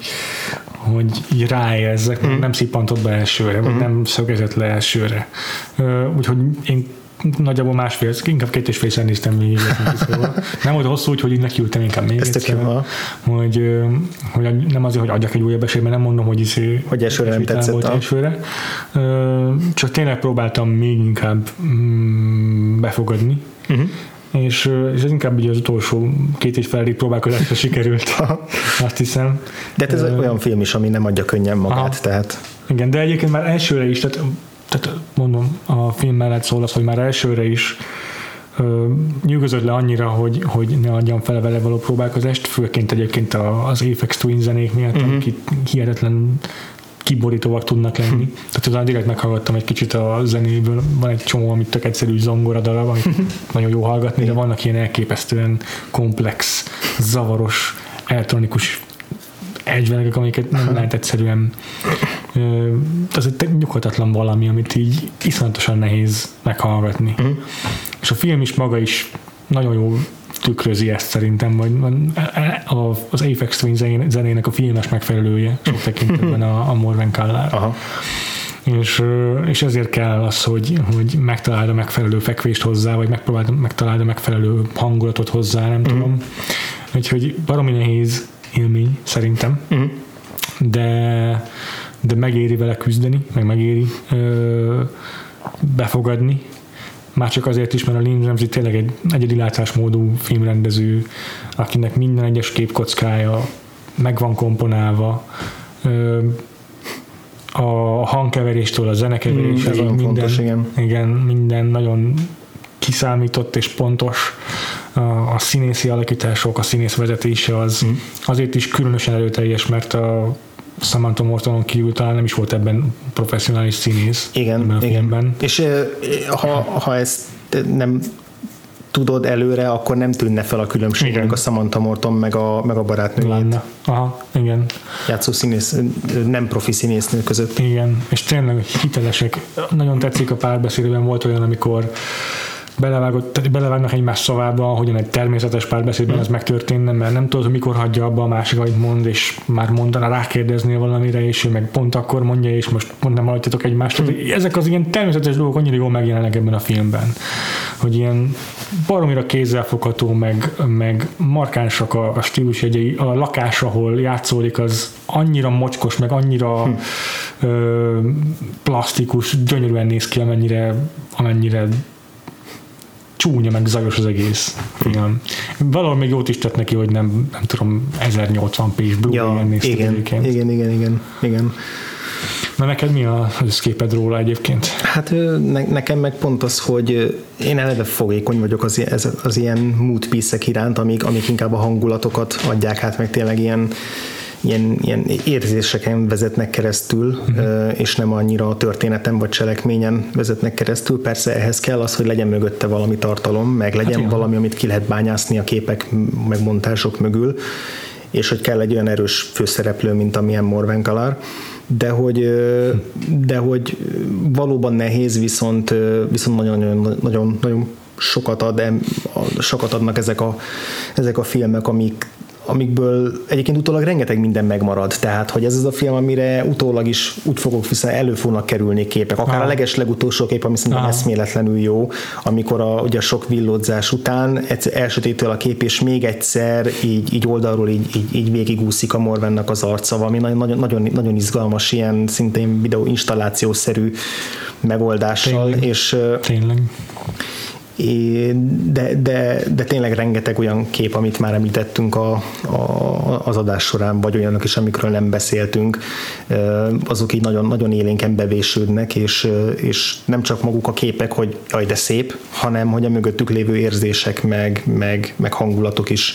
hogy így ráérzek, mm. nem szippantott be elsőre, vagy mm. nem szögezett le elsőre. Úgyhogy én nagyjából másfél, inkább két és félszer néztem végig. Szóval. Nem volt hosszú, úgyhogy így nekiültem inkább még Ezt egyszer, hogy, hogy nem azért, hogy adjak egy újabb esélyt, mert nem mondom, hogy, is, hogy elsőre nem tetszett. Volt elsőre. Csak tényleg próbáltam még inkább mm, befogadni. Uh-huh és, és ez inkább ugye az utolsó két és feléig próbálkozásra sikerült, (laughs) azt hiszem. De hát ez uh, olyan film is, ami nem adja könnyen magát, aha. tehát. Igen, de egyébként már elsőre is, tehát, tehát mondom, a film mellett szól az, hogy már elsőre is ö, le annyira, hogy, hogy ne adjam fel vele való próbálkozást, főként egyébként az Apex Twin zenék miatt, uh-huh. akik hihetetlen kiborítóak tudnak lenni. Hm. Tehát utána direkt meghallgattam egy kicsit a zenéből, van egy csomó, amit tök egyszerű zongora darab, amit nagyon jó hallgatni, de vannak ilyen elképesztően komplex, zavaros, elektronikus egyvelegek, amiket nem lehet egyszerűen az egy nyughatatlan valami, amit így iszonyatosan nehéz meghallgatni. És a film is maga is nagyon jó tükrözi ezt szerintem, vagy az Apex Twin zenének a filmes megfelelője sok (laughs) tekintetben a, a Morven Kallár. Aha. És, és ezért kell az, hogy, hogy megtaláld a megfelelő fekvést hozzá, vagy megpróbáld megtaláld a megfelelő hangulatot hozzá, nem mm. tudom. Úgyhogy baromi nehéz élmény szerintem, mm. de, de megéri vele küzdeni, meg megéri ö, befogadni, már csak azért is, mert a Lynn Ramsey tényleg egy egyedi látásmódú filmrendező, akinek minden egyes képkockája meg van komponálva, a hangkeveréstől a zenekeverésig mm, minden, fontos, igen. igen, minden nagyon kiszámított és pontos a, színészi alakítások, a színész vezetése az mm. azért is különösen erőteljes, mert a Samantha Mortonon kívül talán nem is volt ebben professzionális színész. Igen, ebben a igen. Filmben. És ha, ha ezt nem tudod előre, akkor nem tűnne fel a különbség a Samantha Morton meg a, meg a barátnő. Lenne. Aha, igen. Játszó színész, nem profi színésznő között. Igen, és tényleg hitelesek. Nagyon tetszik a párbeszédben, volt olyan, amikor belevágott, tehát belevágnak egymás szavába, hogyan egy természetes párbeszédben ez megtörténne, mert nem tudod, hogy mikor hagyja abba a másik, amit mond, és már mondaná, rákérdeznél valamire, és ő meg pont akkor mondja, és most pont nem halljátok egymást. Hmm. Ezek az ilyen természetes dolgok annyira jól megjelennek ebben a filmben, hogy ilyen baromira kézzelfogható, meg, meg markánsak a, a stílusjegyei, a lakás, ahol játszódik, az annyira mocskos, meg annyira hmm. ö, plastikus, gyönyörűen néz ki, amennyire, amennyire csúnya, meg zajos az egész film. Valahol még jót is tett neki, hogy nem, nem tudom, 1080p-s Blu-ray-en ja, igen, igen, igen, igen, igen, igen. Na neked mi a képed róla egyébként? Hát ne, nekem meg pont az, hogy én eleve fogékony vagyok az, az, az ilyen mood iránt, amik, amik inkább a hangulatokat adják hát meg tényleg ilyen ilyen, ilyen érzéseken vezetnek keresztül, uh-huh. és nem annyira a történeten vagy cselekményen vezetnek keresztül. Persze ehhez kell az, hogy legyen mögötte valami tartalom, meg legyen hát valami, amit ki lehet bányászni a képek, meg montások mögül, és hogy kell egy olyan erős főszereplő, mint amilyen Morven Kalar de hogy, de hogy valóban nehéz, viszont, viszont nagyon, nagyon, nagyon, nagyon sokat, ad, sokat adnak ezek a, ezek a filmek, amik amikből egyébként utólag rengeteg minden megmarad. Tehát, hogy ez az a film, amire utólag is úgy fogok vissza, elő fognak kerülni képek. Akár ah. a leges legutolsó kép, ami szerintem ah. eszméletlenül jó, amikor a, ugye a sok villódzás után elsötétől a kép, és még egyszer így, így oldalról így, így, így végigúszik a Morvennek az arca, ami nagyon, nagyon, nagyon, nagyon izgalmas, ilyen szintén videó installációszerű megoldással. Tényleg. És, Tényleg de, de, de tényleg rengeteg olyan kép, amit már említettünk a, a, az adás során, vagy olyanok is, amikről nem beszéltünk, azok így nagyon, nagyon élénken bevésődnek, és, és nem csak maguk a képek, hogy jaj, de szép, hanem hogy a mögöttük lévő érzések, meg, meg, meg hangulatok is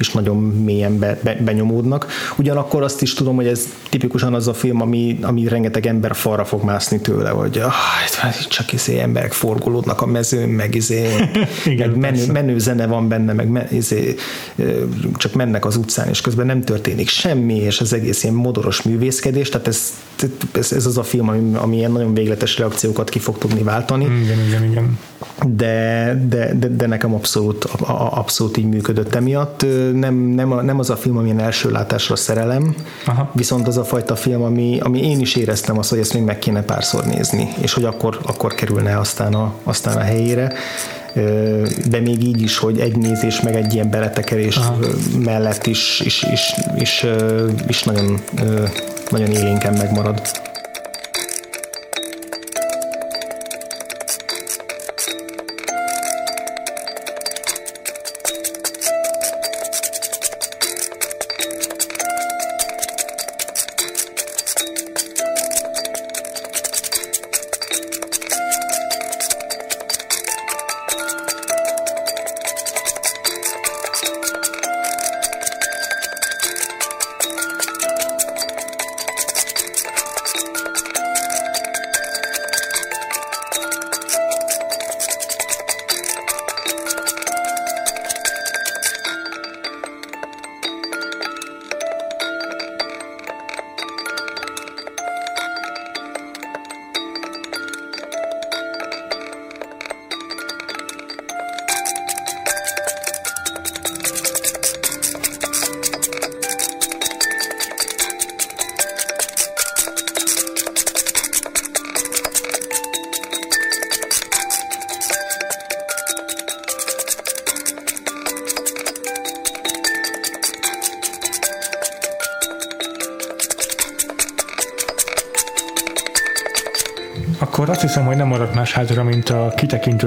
és nagyon mélyen be, be, benyomódnak. Ugyanakkor azt is tudom, hogy ez tipikusan az a film, ami, ami rengeteg ember falra fog mászni tőle, hogy ah, csak izé emberek forgolódnak a mezőn, meg izé, (laughs) Igen, meg menő, menő, zene van benne, meg me, izé, csak mennek az utcán, és közben nem történik semmi, és az egész ilyen modoros művészkedés, tehát ez, ez, ez az a film, ami, ami ilyen nagyon végletes reakciókat ki fog tudni váltani. Igen, igen, igen. De, de, de, de nekem abszolút, abszolút így működött emiatt nem, nem, nem az a film, amilyen első látásra szerelem, Aha. viszont az a fajta film, ami, ami én is éreztem azt, hogy ezt még meg kéne párszor nézni, és hogy akkor, akkor kerülne aztán a, aztán a helyére de még így is, hogy egy nézés meg egy ilyen beletekerés Aha. mellett is, is, is, is, is nagyon, nagyon élénken megmarad.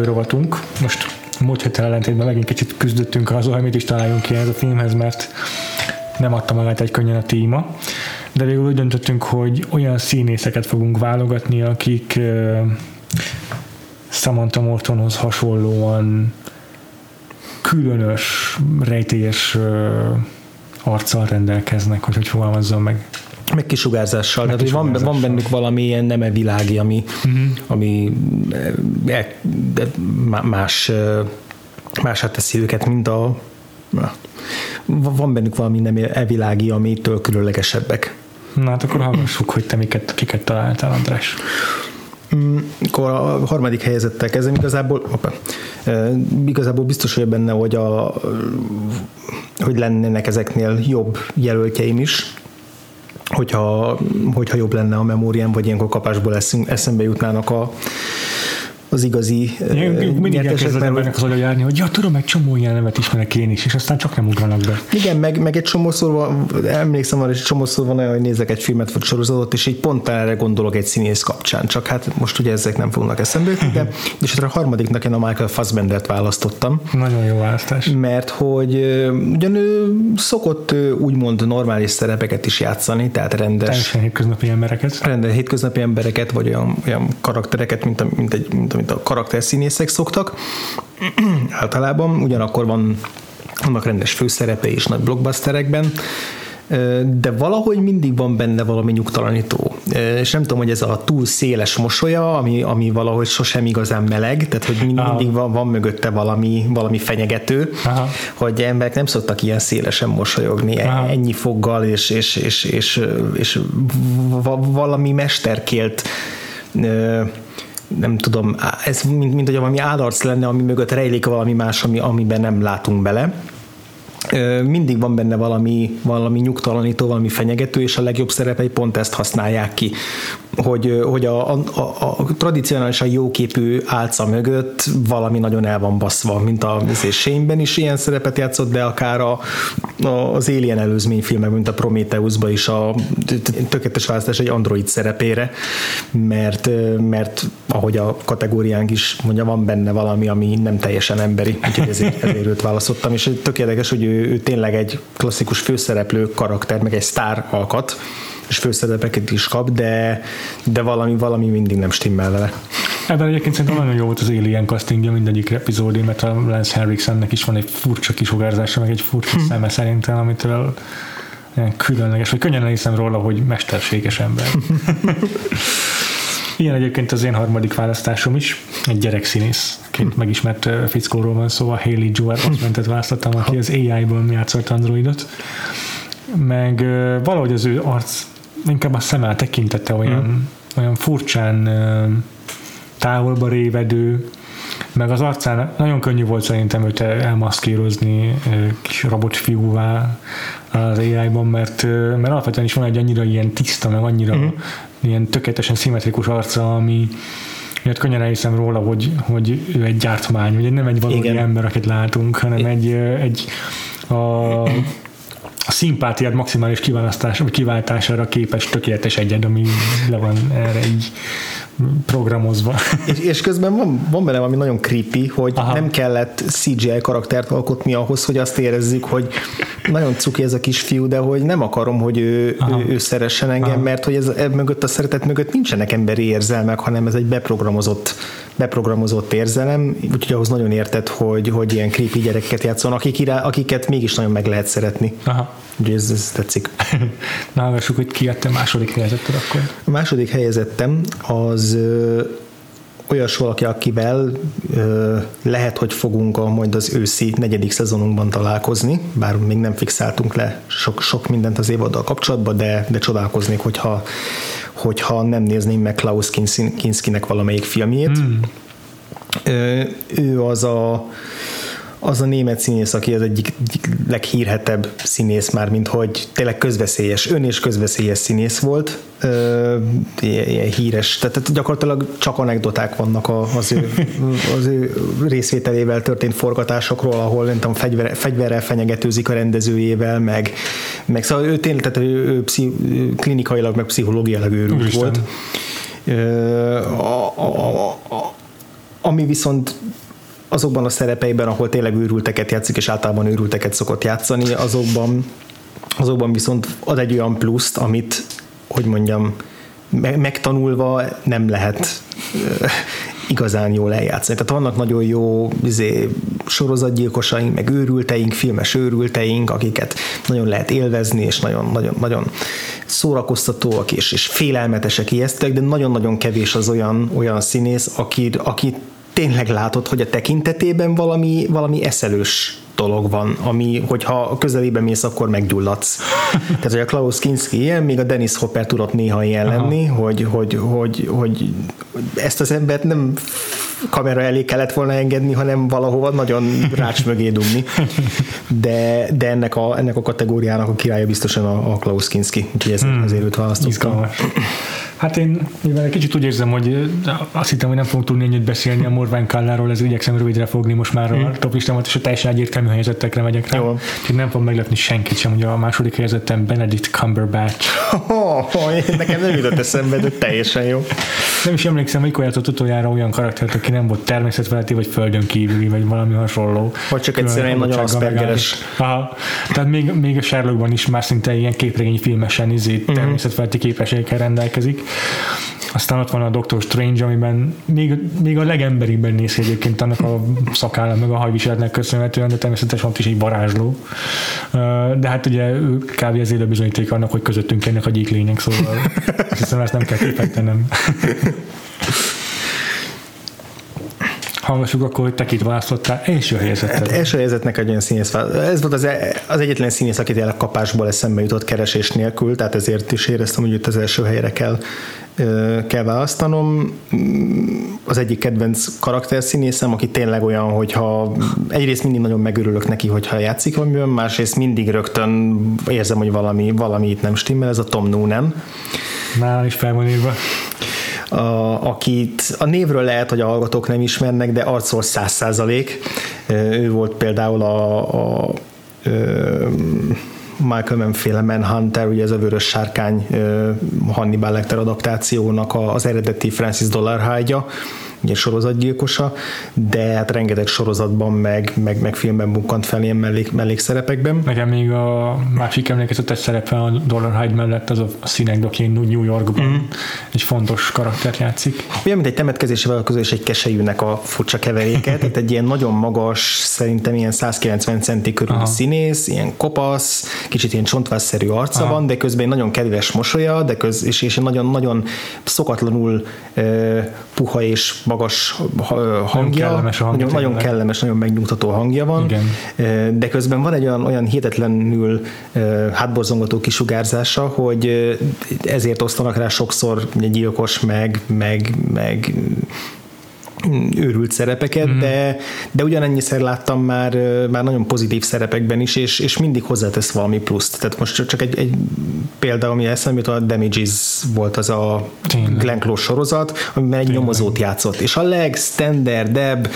Rovatunk. Most múlt héttel ellentétben megint kicsit küzdöttünk azon, hogy mit is találjunk ki ez a filmhez, mert nem adta magát egy könnyen a téma. De végül úgy döntöttünk, hogy olyan színészeket fogunk válogatni, akik uh, Samantha Mortonhoz hasonlóan különös, rejtélyes uh, arccal rendelkeznek, hogy hogy fogalmazzam meg. Meg kisugárzással. Meg Tehát, van, van bennük valami ilyen neme világi, ami, uh-huh. ami e, de más, mását teszi őket, mint a van bennük valami nem evilági, amitől különlegesebbek. Na hát akkor hallgassuk, hogy te miket, kiket találtál, András. Mm, akkor a harmadik helyezettel kezdem, igazából, opa, igazából biztos vagyok benne, hogy, a, hogy lennének ezeknél jobb jelöltjeim is, hogyha, hogyha jobb lenne a memóriám, vagy ilyenkor kapásból eszünk, eszembe jutnának a, az igazi Mindig elkezded embernek az járni, hogy ja, tudom, egy csomó ilyen nevet ismerek én is, és aztán csak nem ugranak be. Igen, meg, meg egy csomószor van, emlékszem arra, hogy egy csomószor van olyan, hogy nézek egy filmet vagy sorozatot, és így pont erre gondolok egy színész kapcsán, csak hát most ugye ezek nem fognak eszembe jutni, de és a harmadiknak én a Michael Fassbendert választottam. Nagyon jó választás. Mert hogy ugyan ő szokott úgymond normális szerepeket is játszani, tehát rendes. Teljesen hétköznapi embereket. Rendes hétköznapi embereket, vagy olyan, olyan karaktereket, mint, a, mint, egy, mint, mint a karakterszínészek szoktak. (clears throat) Általában ugyanakkor van vannak rendes főszerepe és nagy blockbusterekben, de valahogy mindig van benne valami nyugtalanító. És nem tudom, hogy ez a túl széles mosolya, ami, ami valahogy sosem igazán meleg, tehát hogy mindig van, van mögötte valami, valami fenyegető, Aha. hogy emberek nem szoktak ilyen szélesen mosolyogni, Aha. ennyi foggal, és, és, és, és, és valami mesterkélt nem tudom, ez mint, mint hogy valami állarc lenne, ami mögött rejlik valami más, ami, amiben nem látunk bele. Mindig van benne valami, valami nyugtalanító, valami fenyegető, és a legjobb szerepei pont ezt használják ki, hogy, hogy a, a, a, tradicionálisan jóképű álca mögött valami nagyon el van baszva, mint a Shane-ben is ilyen szerepet játszott, de akár a, a, az Alien előzményfilmek, mint a Prometheusban is a tökéletes választás egy android szerepére, mert, mert ahogy a kategóriánk is mondja, van benne valami, ami nem teljesen emberi, úgyhogy ezért, ezért őt választottam, és tökéletes, hogy ő ő, tényleg egy klasszikus főszereplő karakter, meg egy sztár alkat, és főszerepeket is kap, de, de valami, valami mindig nem stimmel vele. Ebben egyébként szerintem nagyon jó volt az Alien castingja mindegyik epizódi, mert a Lance Henriksennek is van egy furcsa kisugárzása, meg egy furcsa hm. szeme szerintem, amitől ilyen különleges, vagy könnyen hiszem róla, hogy mesterséges ember. (laughs) Ilyen egyébként az én harmadik választásom is, egy gyerekszínészként megismert fickóról van szó, a Haley Joel Osmentet választottam, aki az AI-ból játszott androidot, meg valahogy az ő arc, inkább a szemmel tekintete olyan, hmm. olyan furcsán távolba révedő, meg az arcán nagyon könnyű volt szerintem őt elmaszkírozni kis robotfiúvá az AI-ban, mert, mert alapvetően is van egy annyira ilyen tiszta, meg annyira uh-huh. ilyen tökéletesen szimmetrikus arca, ami miatt könnyen elhiszem róla, hogy, hogy ő egy gyártmány, hogy nem egy valódi Igen. ember, akit látunk, hanem egy, egy a, (laughs) a szimpátiát maximális kiválasztás, kiváltására képes tökéletes egyed, ami le van erre így programozva. És, és közben van, van benne valami nagyon creepy, hogy Aha. nem kellett CGI karaktert alkotni ahhoz, hogy azt érezzük, hogy nagyon cuki ez a kisfiú, de hogy nem akarom, hogy ő, ő, ő szeressen engem, Aha. mert hogy ez mögött a szeretet mögött nincsenek emberi érzelmek, hanem ez egy beprogramozott, beprogramozott érzelem, úgyhogy ahhoz nagyon érted, hogy, hogy ilyen creepy gyerekeket játszon, akik irá, akiket mégis nagyon meg lehet szeretni. Aha. Úgyhogy ez, ez tetszik. Na, hallgassuk, hogy ki a második helyezetted akkor. A második helyezettem az ö, olyas valaki, akivel ö, lehet, hogy fogunk a, majd az őszi negyedik szezonunkban találkozni, bár még nem fixáltunk le sok, sok mindent az évaddal kapcsolatban, de, de csodálkoznék, hogyha, hogyha nem nézném meg Klaus Kinskinek valamelyik filmjét. Mm. Ö, ő az a az a német színész, aki az egyik, egyik leghírhetebb színész már, mint hogy tényleg közveszélyes, ön és közveszélyes színész volt, ilyen, ilyen híres, tehát gyakorlatilag csak anekdoták vannak az ő, (laughs) az ő részvételével történt forgatásokról, ahol nem tudom, fegyver, fegyverrel fenyegetőzik a rendezőjével, meg, meg szóval ő tényleg, tehát ő, ő pszi, klinikailag, meg pszichológiailag őrült Isten. volt. A, a, a, ami viszont azokban a szerepeiben, ahol tényleg őrülteket játszik, és általában őrülteket szokott játszani, azokban, azokban viszont ad egy olyan pluszt, amit, hogy mondjam, megtanulva nem lehet igazán jól eljátszani. Tehát vannak nagyon jó izé, sorozatgyilkosaink, meg őrülteink, filmes őrülteink, akiket nagyon lehet élvezni, és nagyon, nagyon, nagyon szórakoztatóak, és, és félelmetesek, ijesztőek, de nagyon-nagyon kevés az olyan, olyan színész, aki, aki tényleg látod, hogy a tekintetében valami, valami eszelős dolog van, ami, hogyha a közelében mész, akkor meggyulladsz. (laughs) Tehát, hogy a Klaus Kinski ilyen, még a Dennis Hopper tudott néha ilyen Aha. lenni, hogy, hogy, hogy, hogy ezt az embert nem kamera elé kellett volna engedni, hanem valahova nagyon rács (laughs) mögé dugni. De, de ennek, a, ennek a kategóriának a királya biztosan a, a Klaus Kinski, úgyhogy ez, hmm. ezért őt választottam. Izgalmas. Hát én mivel egy kicsit úgy érzem, hogy azt hittem, hogy nem fogunk tudni ennyit beszélni a Morván Kalláról, ez igyekszem rövidre fogni most már a top listámat, és a teljesen egyértelmű helyezettekre megyek rá. Jó. Úgyhogy nem fog meglepni senkit sem, hogy a második helyezettem Benedict Cumberbatch. Oh, oh, nekem nem jutott eszembe, de teljesen jó. Nem is emlékszem, hogy játszott utoljára olyan karaktert, aki nem volt természetfeletti, vagy földön kívüli, vagy valami hasonló. Vagy csak egyszerűen nagyon aspergeres. Aha. Tehát még, még a Sherlockban is már szinte ilyen képregény filmesen izé, uh-huh. természetfeletti képességekkel rendelkezik. Aztán ott van a Doctor Strange, amiben még, még a legemberiben néz egyébként annak a szakállal, meg a hajviseletnek köszönhetően, de természetesen ott is egy varázsló. De hát ugye ő kb. az bizonyíték annak, hogy közöttünk ennek a gyík lények, szóval hiszem ezt nem kell kifejtenem. (laughs) hallgassuk akkor, hogy te kit választottál első helyezettet. Hát első helyezetnek egy olyan színész Ez volt az, az egyetlen színész, aki tényleg kapásból eszembe jutott keresés nélkül, tehát ezért is éreztem, hogy itt az első helyre kell kell választanom. Az egyik kedvenc karakterszínészem, aki tényleg olyan, hogyha egyrészt mindig nagyon megörülök neki, hogyha játszik valamiben, másrészt mindig rögtön érzem, hogy valami, valami itt nem stimmel, ez a Tom Noonan. Nálam is fel van írva a, akit a névről lehet, hogy a hallgatók nem ismernek, de arcol száz százalék. Ő volt például a, a, a Mann féle Manhunter, ugye ez a vörös sárkány Hannibal Lecter adaptációnak az eredeti Francis Dollarhide-ja, ugye sorozatgyilkosa, de hát rengeteg sorozatban meg, meg, meg filmben bukkant fel ilyen mellék, mellékszerepekben. Nekem még a másik emlékezetes szerepe a Dollar Hyde mellett az a doki New Yorkban mm. egy fontos karaktert játszik. Olyan, mint egy temetkezési vállalkozó és egy keselyűnek a furcsa keveréke, tehát egy ilyen nagyon magas, szerintem ilyen 190 centi körül Aha. színész, ilyen kopasz, kicsit ilyen csontvásszerű arca Aha. van, de közben egy nagyon kedves mosolya, de köz, és, és nagyon-nagyon szokatlanul uh, puha és magas hangja, kellemes a hangja nagyon, nagyon kellemes, nagyon megnyugtató hangja van, Igen. de közben van egy olyan, olyan hihetetlenül hátborzongató kisugárzása, hogy ezért osztanak rá sokszor gyilkos, meg, meg, meg őrült szerepeket, mm. de, de ugyanennyiszer láttam már, már nagyon pozitív szerepekben is, és, és mindig hozzátesz valami pluszt. Tehát most csak egy, egy példa, ami eszembe jut, a Damages volt az a Tényleg. Glenn Close sorozat, amiben egy Tényleg. nyomozót játszott, és a legstandardebb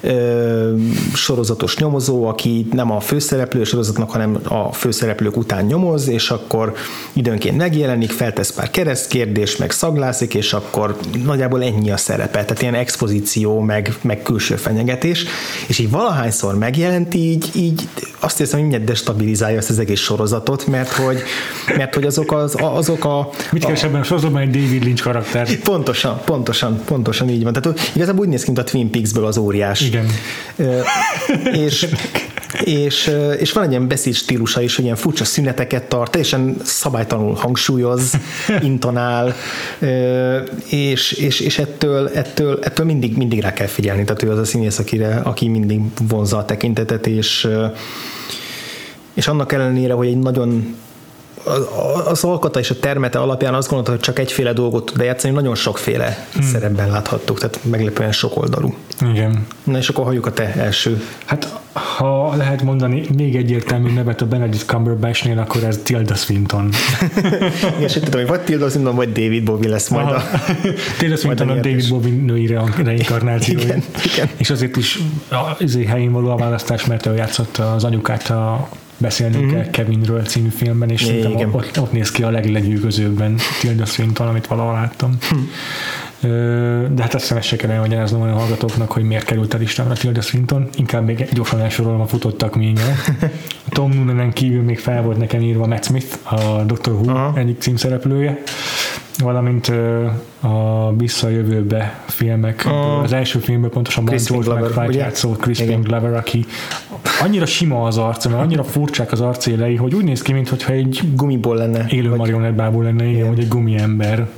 ö, sorozatos nyomozó, aki nem a főszereplő sorozatnak, hanem a főszereplők után nyomoz, és akkor időnként megjelenik, feltesz pár keresztkérdés, meg szaglászik, és akkor nagyjából ennyi a szerepe. Tehát ilyen expozíció agresszió, meg, meg külső fenyegetés, és így valahányszor megjelent, így, így azt hiszem, hogy mindjárt destabilizálja ezt az egész sorozatot, mert hogy, mert hogy azok, az, azok a... Mit keres ebben a sorozatban egy David Lynch karakter? Pontosan, pontosan, pontosan így van. Tehát igazából úgy néz ki, mint a Twin Peaks-ből az óriás. Igen. és, és, és van egy ilyen beszéd stílusa is, hogy ilyen furcsa szüneteket tart, teljesen szabálytalanul hangsúlyoz, (laughs) intonál, és, és, és ettől, ettől, ettől mindig, mindig rá kell figyelni. Tehát ő az a színész, akire, aki mindig vonza a tekintetet, és, és annak ellenére, hogy egy nagyon az alkata és a termete alapján azt gondolta, hogy csak egyféle dolgot tud bejátszani, nagyon sokféle hmm. szerepben láthattuk, tehát meglepően sok oldalú. Igen. Na és akkor halljuk a te első. Hát ha lehet mondani még egyértelmű nevet a Benedict Cumberbatchnél, akkor ez Tilda Swinton. (laughs) Igen, és tudom, hogy vagy Tilda Swinton, vagy David Bowie lesz majd Aha. a... (laughs) Tilda Swinton a David Bowie női reinkarnáció. igen, igen. És azért is az helyén való a választás, mert ő játszott az anyukát a beszélnünk mm-hmm. kell Kevinről című filmben, és szerintem ott, ott néz ki a leglegyűgözőbben Tilda Swinton, amit valahol láttam. Hm. De hát azt hiszem, ezt se kell elmagyaráznom a hallgatóknak, hogy miért került a listámra Tilda Swinton. Inkább még gyorsan elsorolom a futottak. A Tom Noonan kívül még fel volt nekem írva Matt Smith, a Doctor Who Aha. egyik címszereplője valamint a Visszajövőbe filmek. Oh. Az első filmben pontosan Chris George McFly játszott Crispin Glover, aki annyira sima az arca, mert annyira furcsák az arcélei, hogy úgy néz ki, mintha egy gumiból lenne. Élő vagy... marionettbából lenne, igen, vagy egy gumi ember.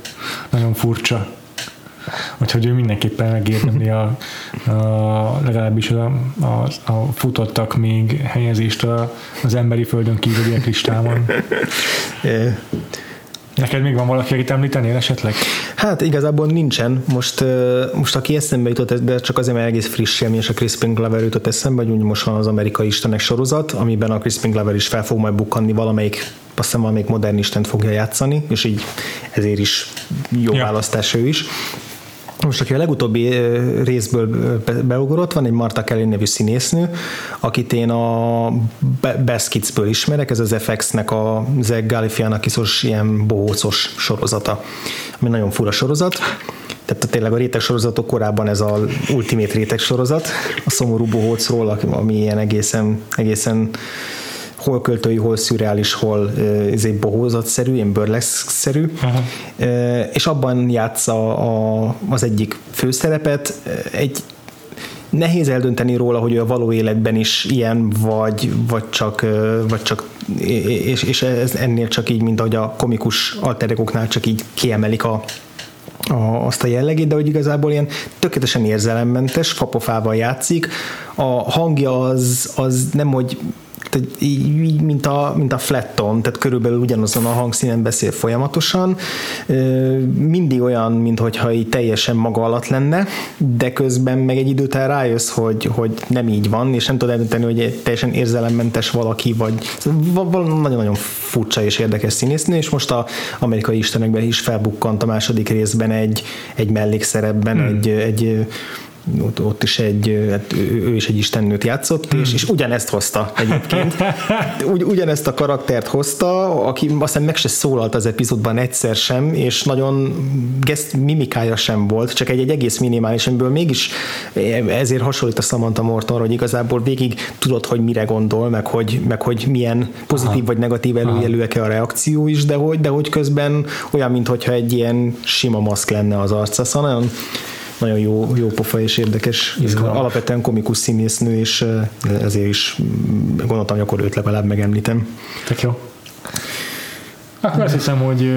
Nagyon furcsa. Úgyhogy ő mindenképpen megérdemli a, a legalábbis a, a, a futottak még helyezést a, az emberi földön kívüliek listában. (laughs) Neked még van valaki, akit említenél esetleg? Hát igazából nincsen. Most, most aki eszembe jutott, de csak azért, mert egész friss élmény, és a Crispin Glover jutott eszembe, hogy most van az Amerikai Istenek sorozat, amiben a Crispin Glover is fel fog majd bukkanni valamelyik azt hiszem valamelyik modern istent fogja játszani, és így ezért is jó ja. választás ő is. Most, aki a legutóbbi részből beugrott, van egy Marta Kelly nevű színésznő, akit én a Best Kids-ből ismerek, ez az FX-nek a Zeg Galifianakis-os ilyen bohócos sorozata, ami nagyon fura sorozat. Tehát tényleg a réteg sorozatok korábban ez a ultimate réteg sorozat, a szomorú bohócról, ami ilyen egészen, egészen hol költői, hol szürreális, hol ez egy bohózatszerű, ilyen burleszk-szerű, uh-huh. és abban játsza a, az egyik főszerepet, egy nehéz eldönteni róla, hogy a való életben is ilyen, vagy, vagy csak, vagy csak és, és ez ennél csak így, mint ahogy a komikus alterekoknál csak így kiemelik a, a, azt a jellegét, de hogy igazából ilyen tökéletesen érzelemmentes, fapofával játszik. A hangja az, az nem, hogy tehát így, mint a, mint a flatton, tehát körülbelül ugyanazon a hangszínen beszél folyamatosan, mindig olyan, mintha így teljesen maga alatt lenne, de közben meg egy idő után rájössz, hogy, hogy nem így van, és nem tudod eldönteni, hogy egy teljesen érzelemmentes valaki, vagy nagyon-nagyon furcsa és érdekes színésznő, és most a amerikai istenekben is felbukkant a második részben egy, egy mellékszerepben, hmm. egy, egy ott, ott is egy, hát ő is egy istennőt játszott, hmm. és, és ugyanezt hozta egyébként. (laughs) Ugy, ugyanezt a karaktert hozta, aki aztán meg se szólalt az epizódban egyszer sem, és nagyon geszt, mimikája sem volt, csak egy, egy egész minimális, amiből mégis ezért hasonlít a Samantha Mortonra, hogy igazából végig tudod, hogy mire gondol, meg hogy, meg hogy milyen pozitív Aha. vagy negatív előjelőek a reakció is, de hogy, de hogy közben olyan, mintha egy ilyen sima maszk lenne az arca, szóval nagyon nagyon jó, jó pofa és érdekes, Izgalom. alapvetően komikus színésznő, és ezért is gondoltam, hogy akkor őt legalább megemlítem. Tök jó. Akkor azt hiszem, hogy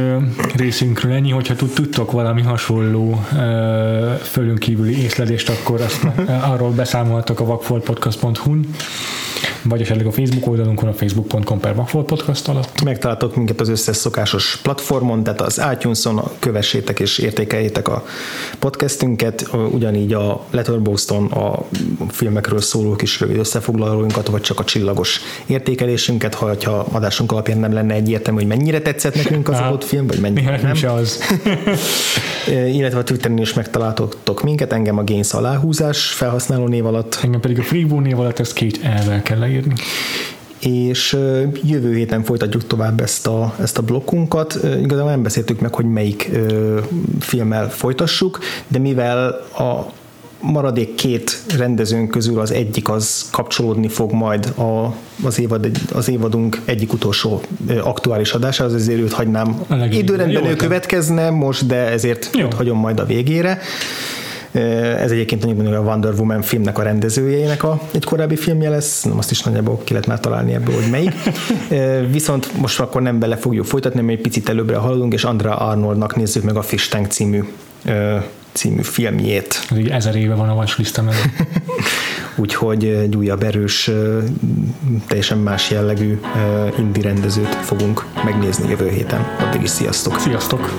részünkről ennyi, hogyha tudtok valami hasonló fölünk kívüli észlelést, akkor azt arról beszámoltak a vakfoltpodcast.hu-n vagy esetleg a Facebook oldalunkon, a facebook.com per podcast alatt. Megtaláltok minket az összes szokásos platformon, tehát az iTunes-on kövessétek és értékeljétek a podcastünket, ugyanígy a Letterboxdon a filmekről szóló kis rövid összefoglalóinkat, vagy csak a csillagos értékelésünket, ha a adásunk alapján nem lenne egyértelmű, hogy mennyire tetszett nekünk az adott film, vagy mennyire nem. Se az. (laughs) Illetve a Twitteren is megtaláltok minket, engem a Gains aláhúzás felhasználó név alatt. Engem pedig a Freebo név alatt, ezt két elvel kell leírni és jövő héten folytatjuk tovább ezt a, ezt a blokkunkat. Igazából nem beszéltük meg, hogy melyik filmmel folytassuk, de mivel a maradék két rendezőnk közül az egyik az kapcsolódni fog majd a, az, évad, az évadunk egyik utolsó aktuális adásához, ezért őt hagynám. Időrendben ő következne most, de ezért őt hagyom majd a végére. Ez egyébként mondjuk a Wonder Woman filmnek a rendezőjének a, egy korábbi filmje lesz, nem azt is nagyjából ki lehet már találni ebből, hogy melyik. (laughs) Viszont most akkor nem bele fogjuk folytatni, mert egy picit előbbre haladunk, és Andra Arnoldnak nézzük meg a Fish Tank című című filmjét. Ez így ezer éve van a watchlistem (laughs) Úgyhogy egy újabb erős, teljesen más jellegű indi rendezőt fogunk megnézni jövő héten. Addig is sziasztok! Sziasztok!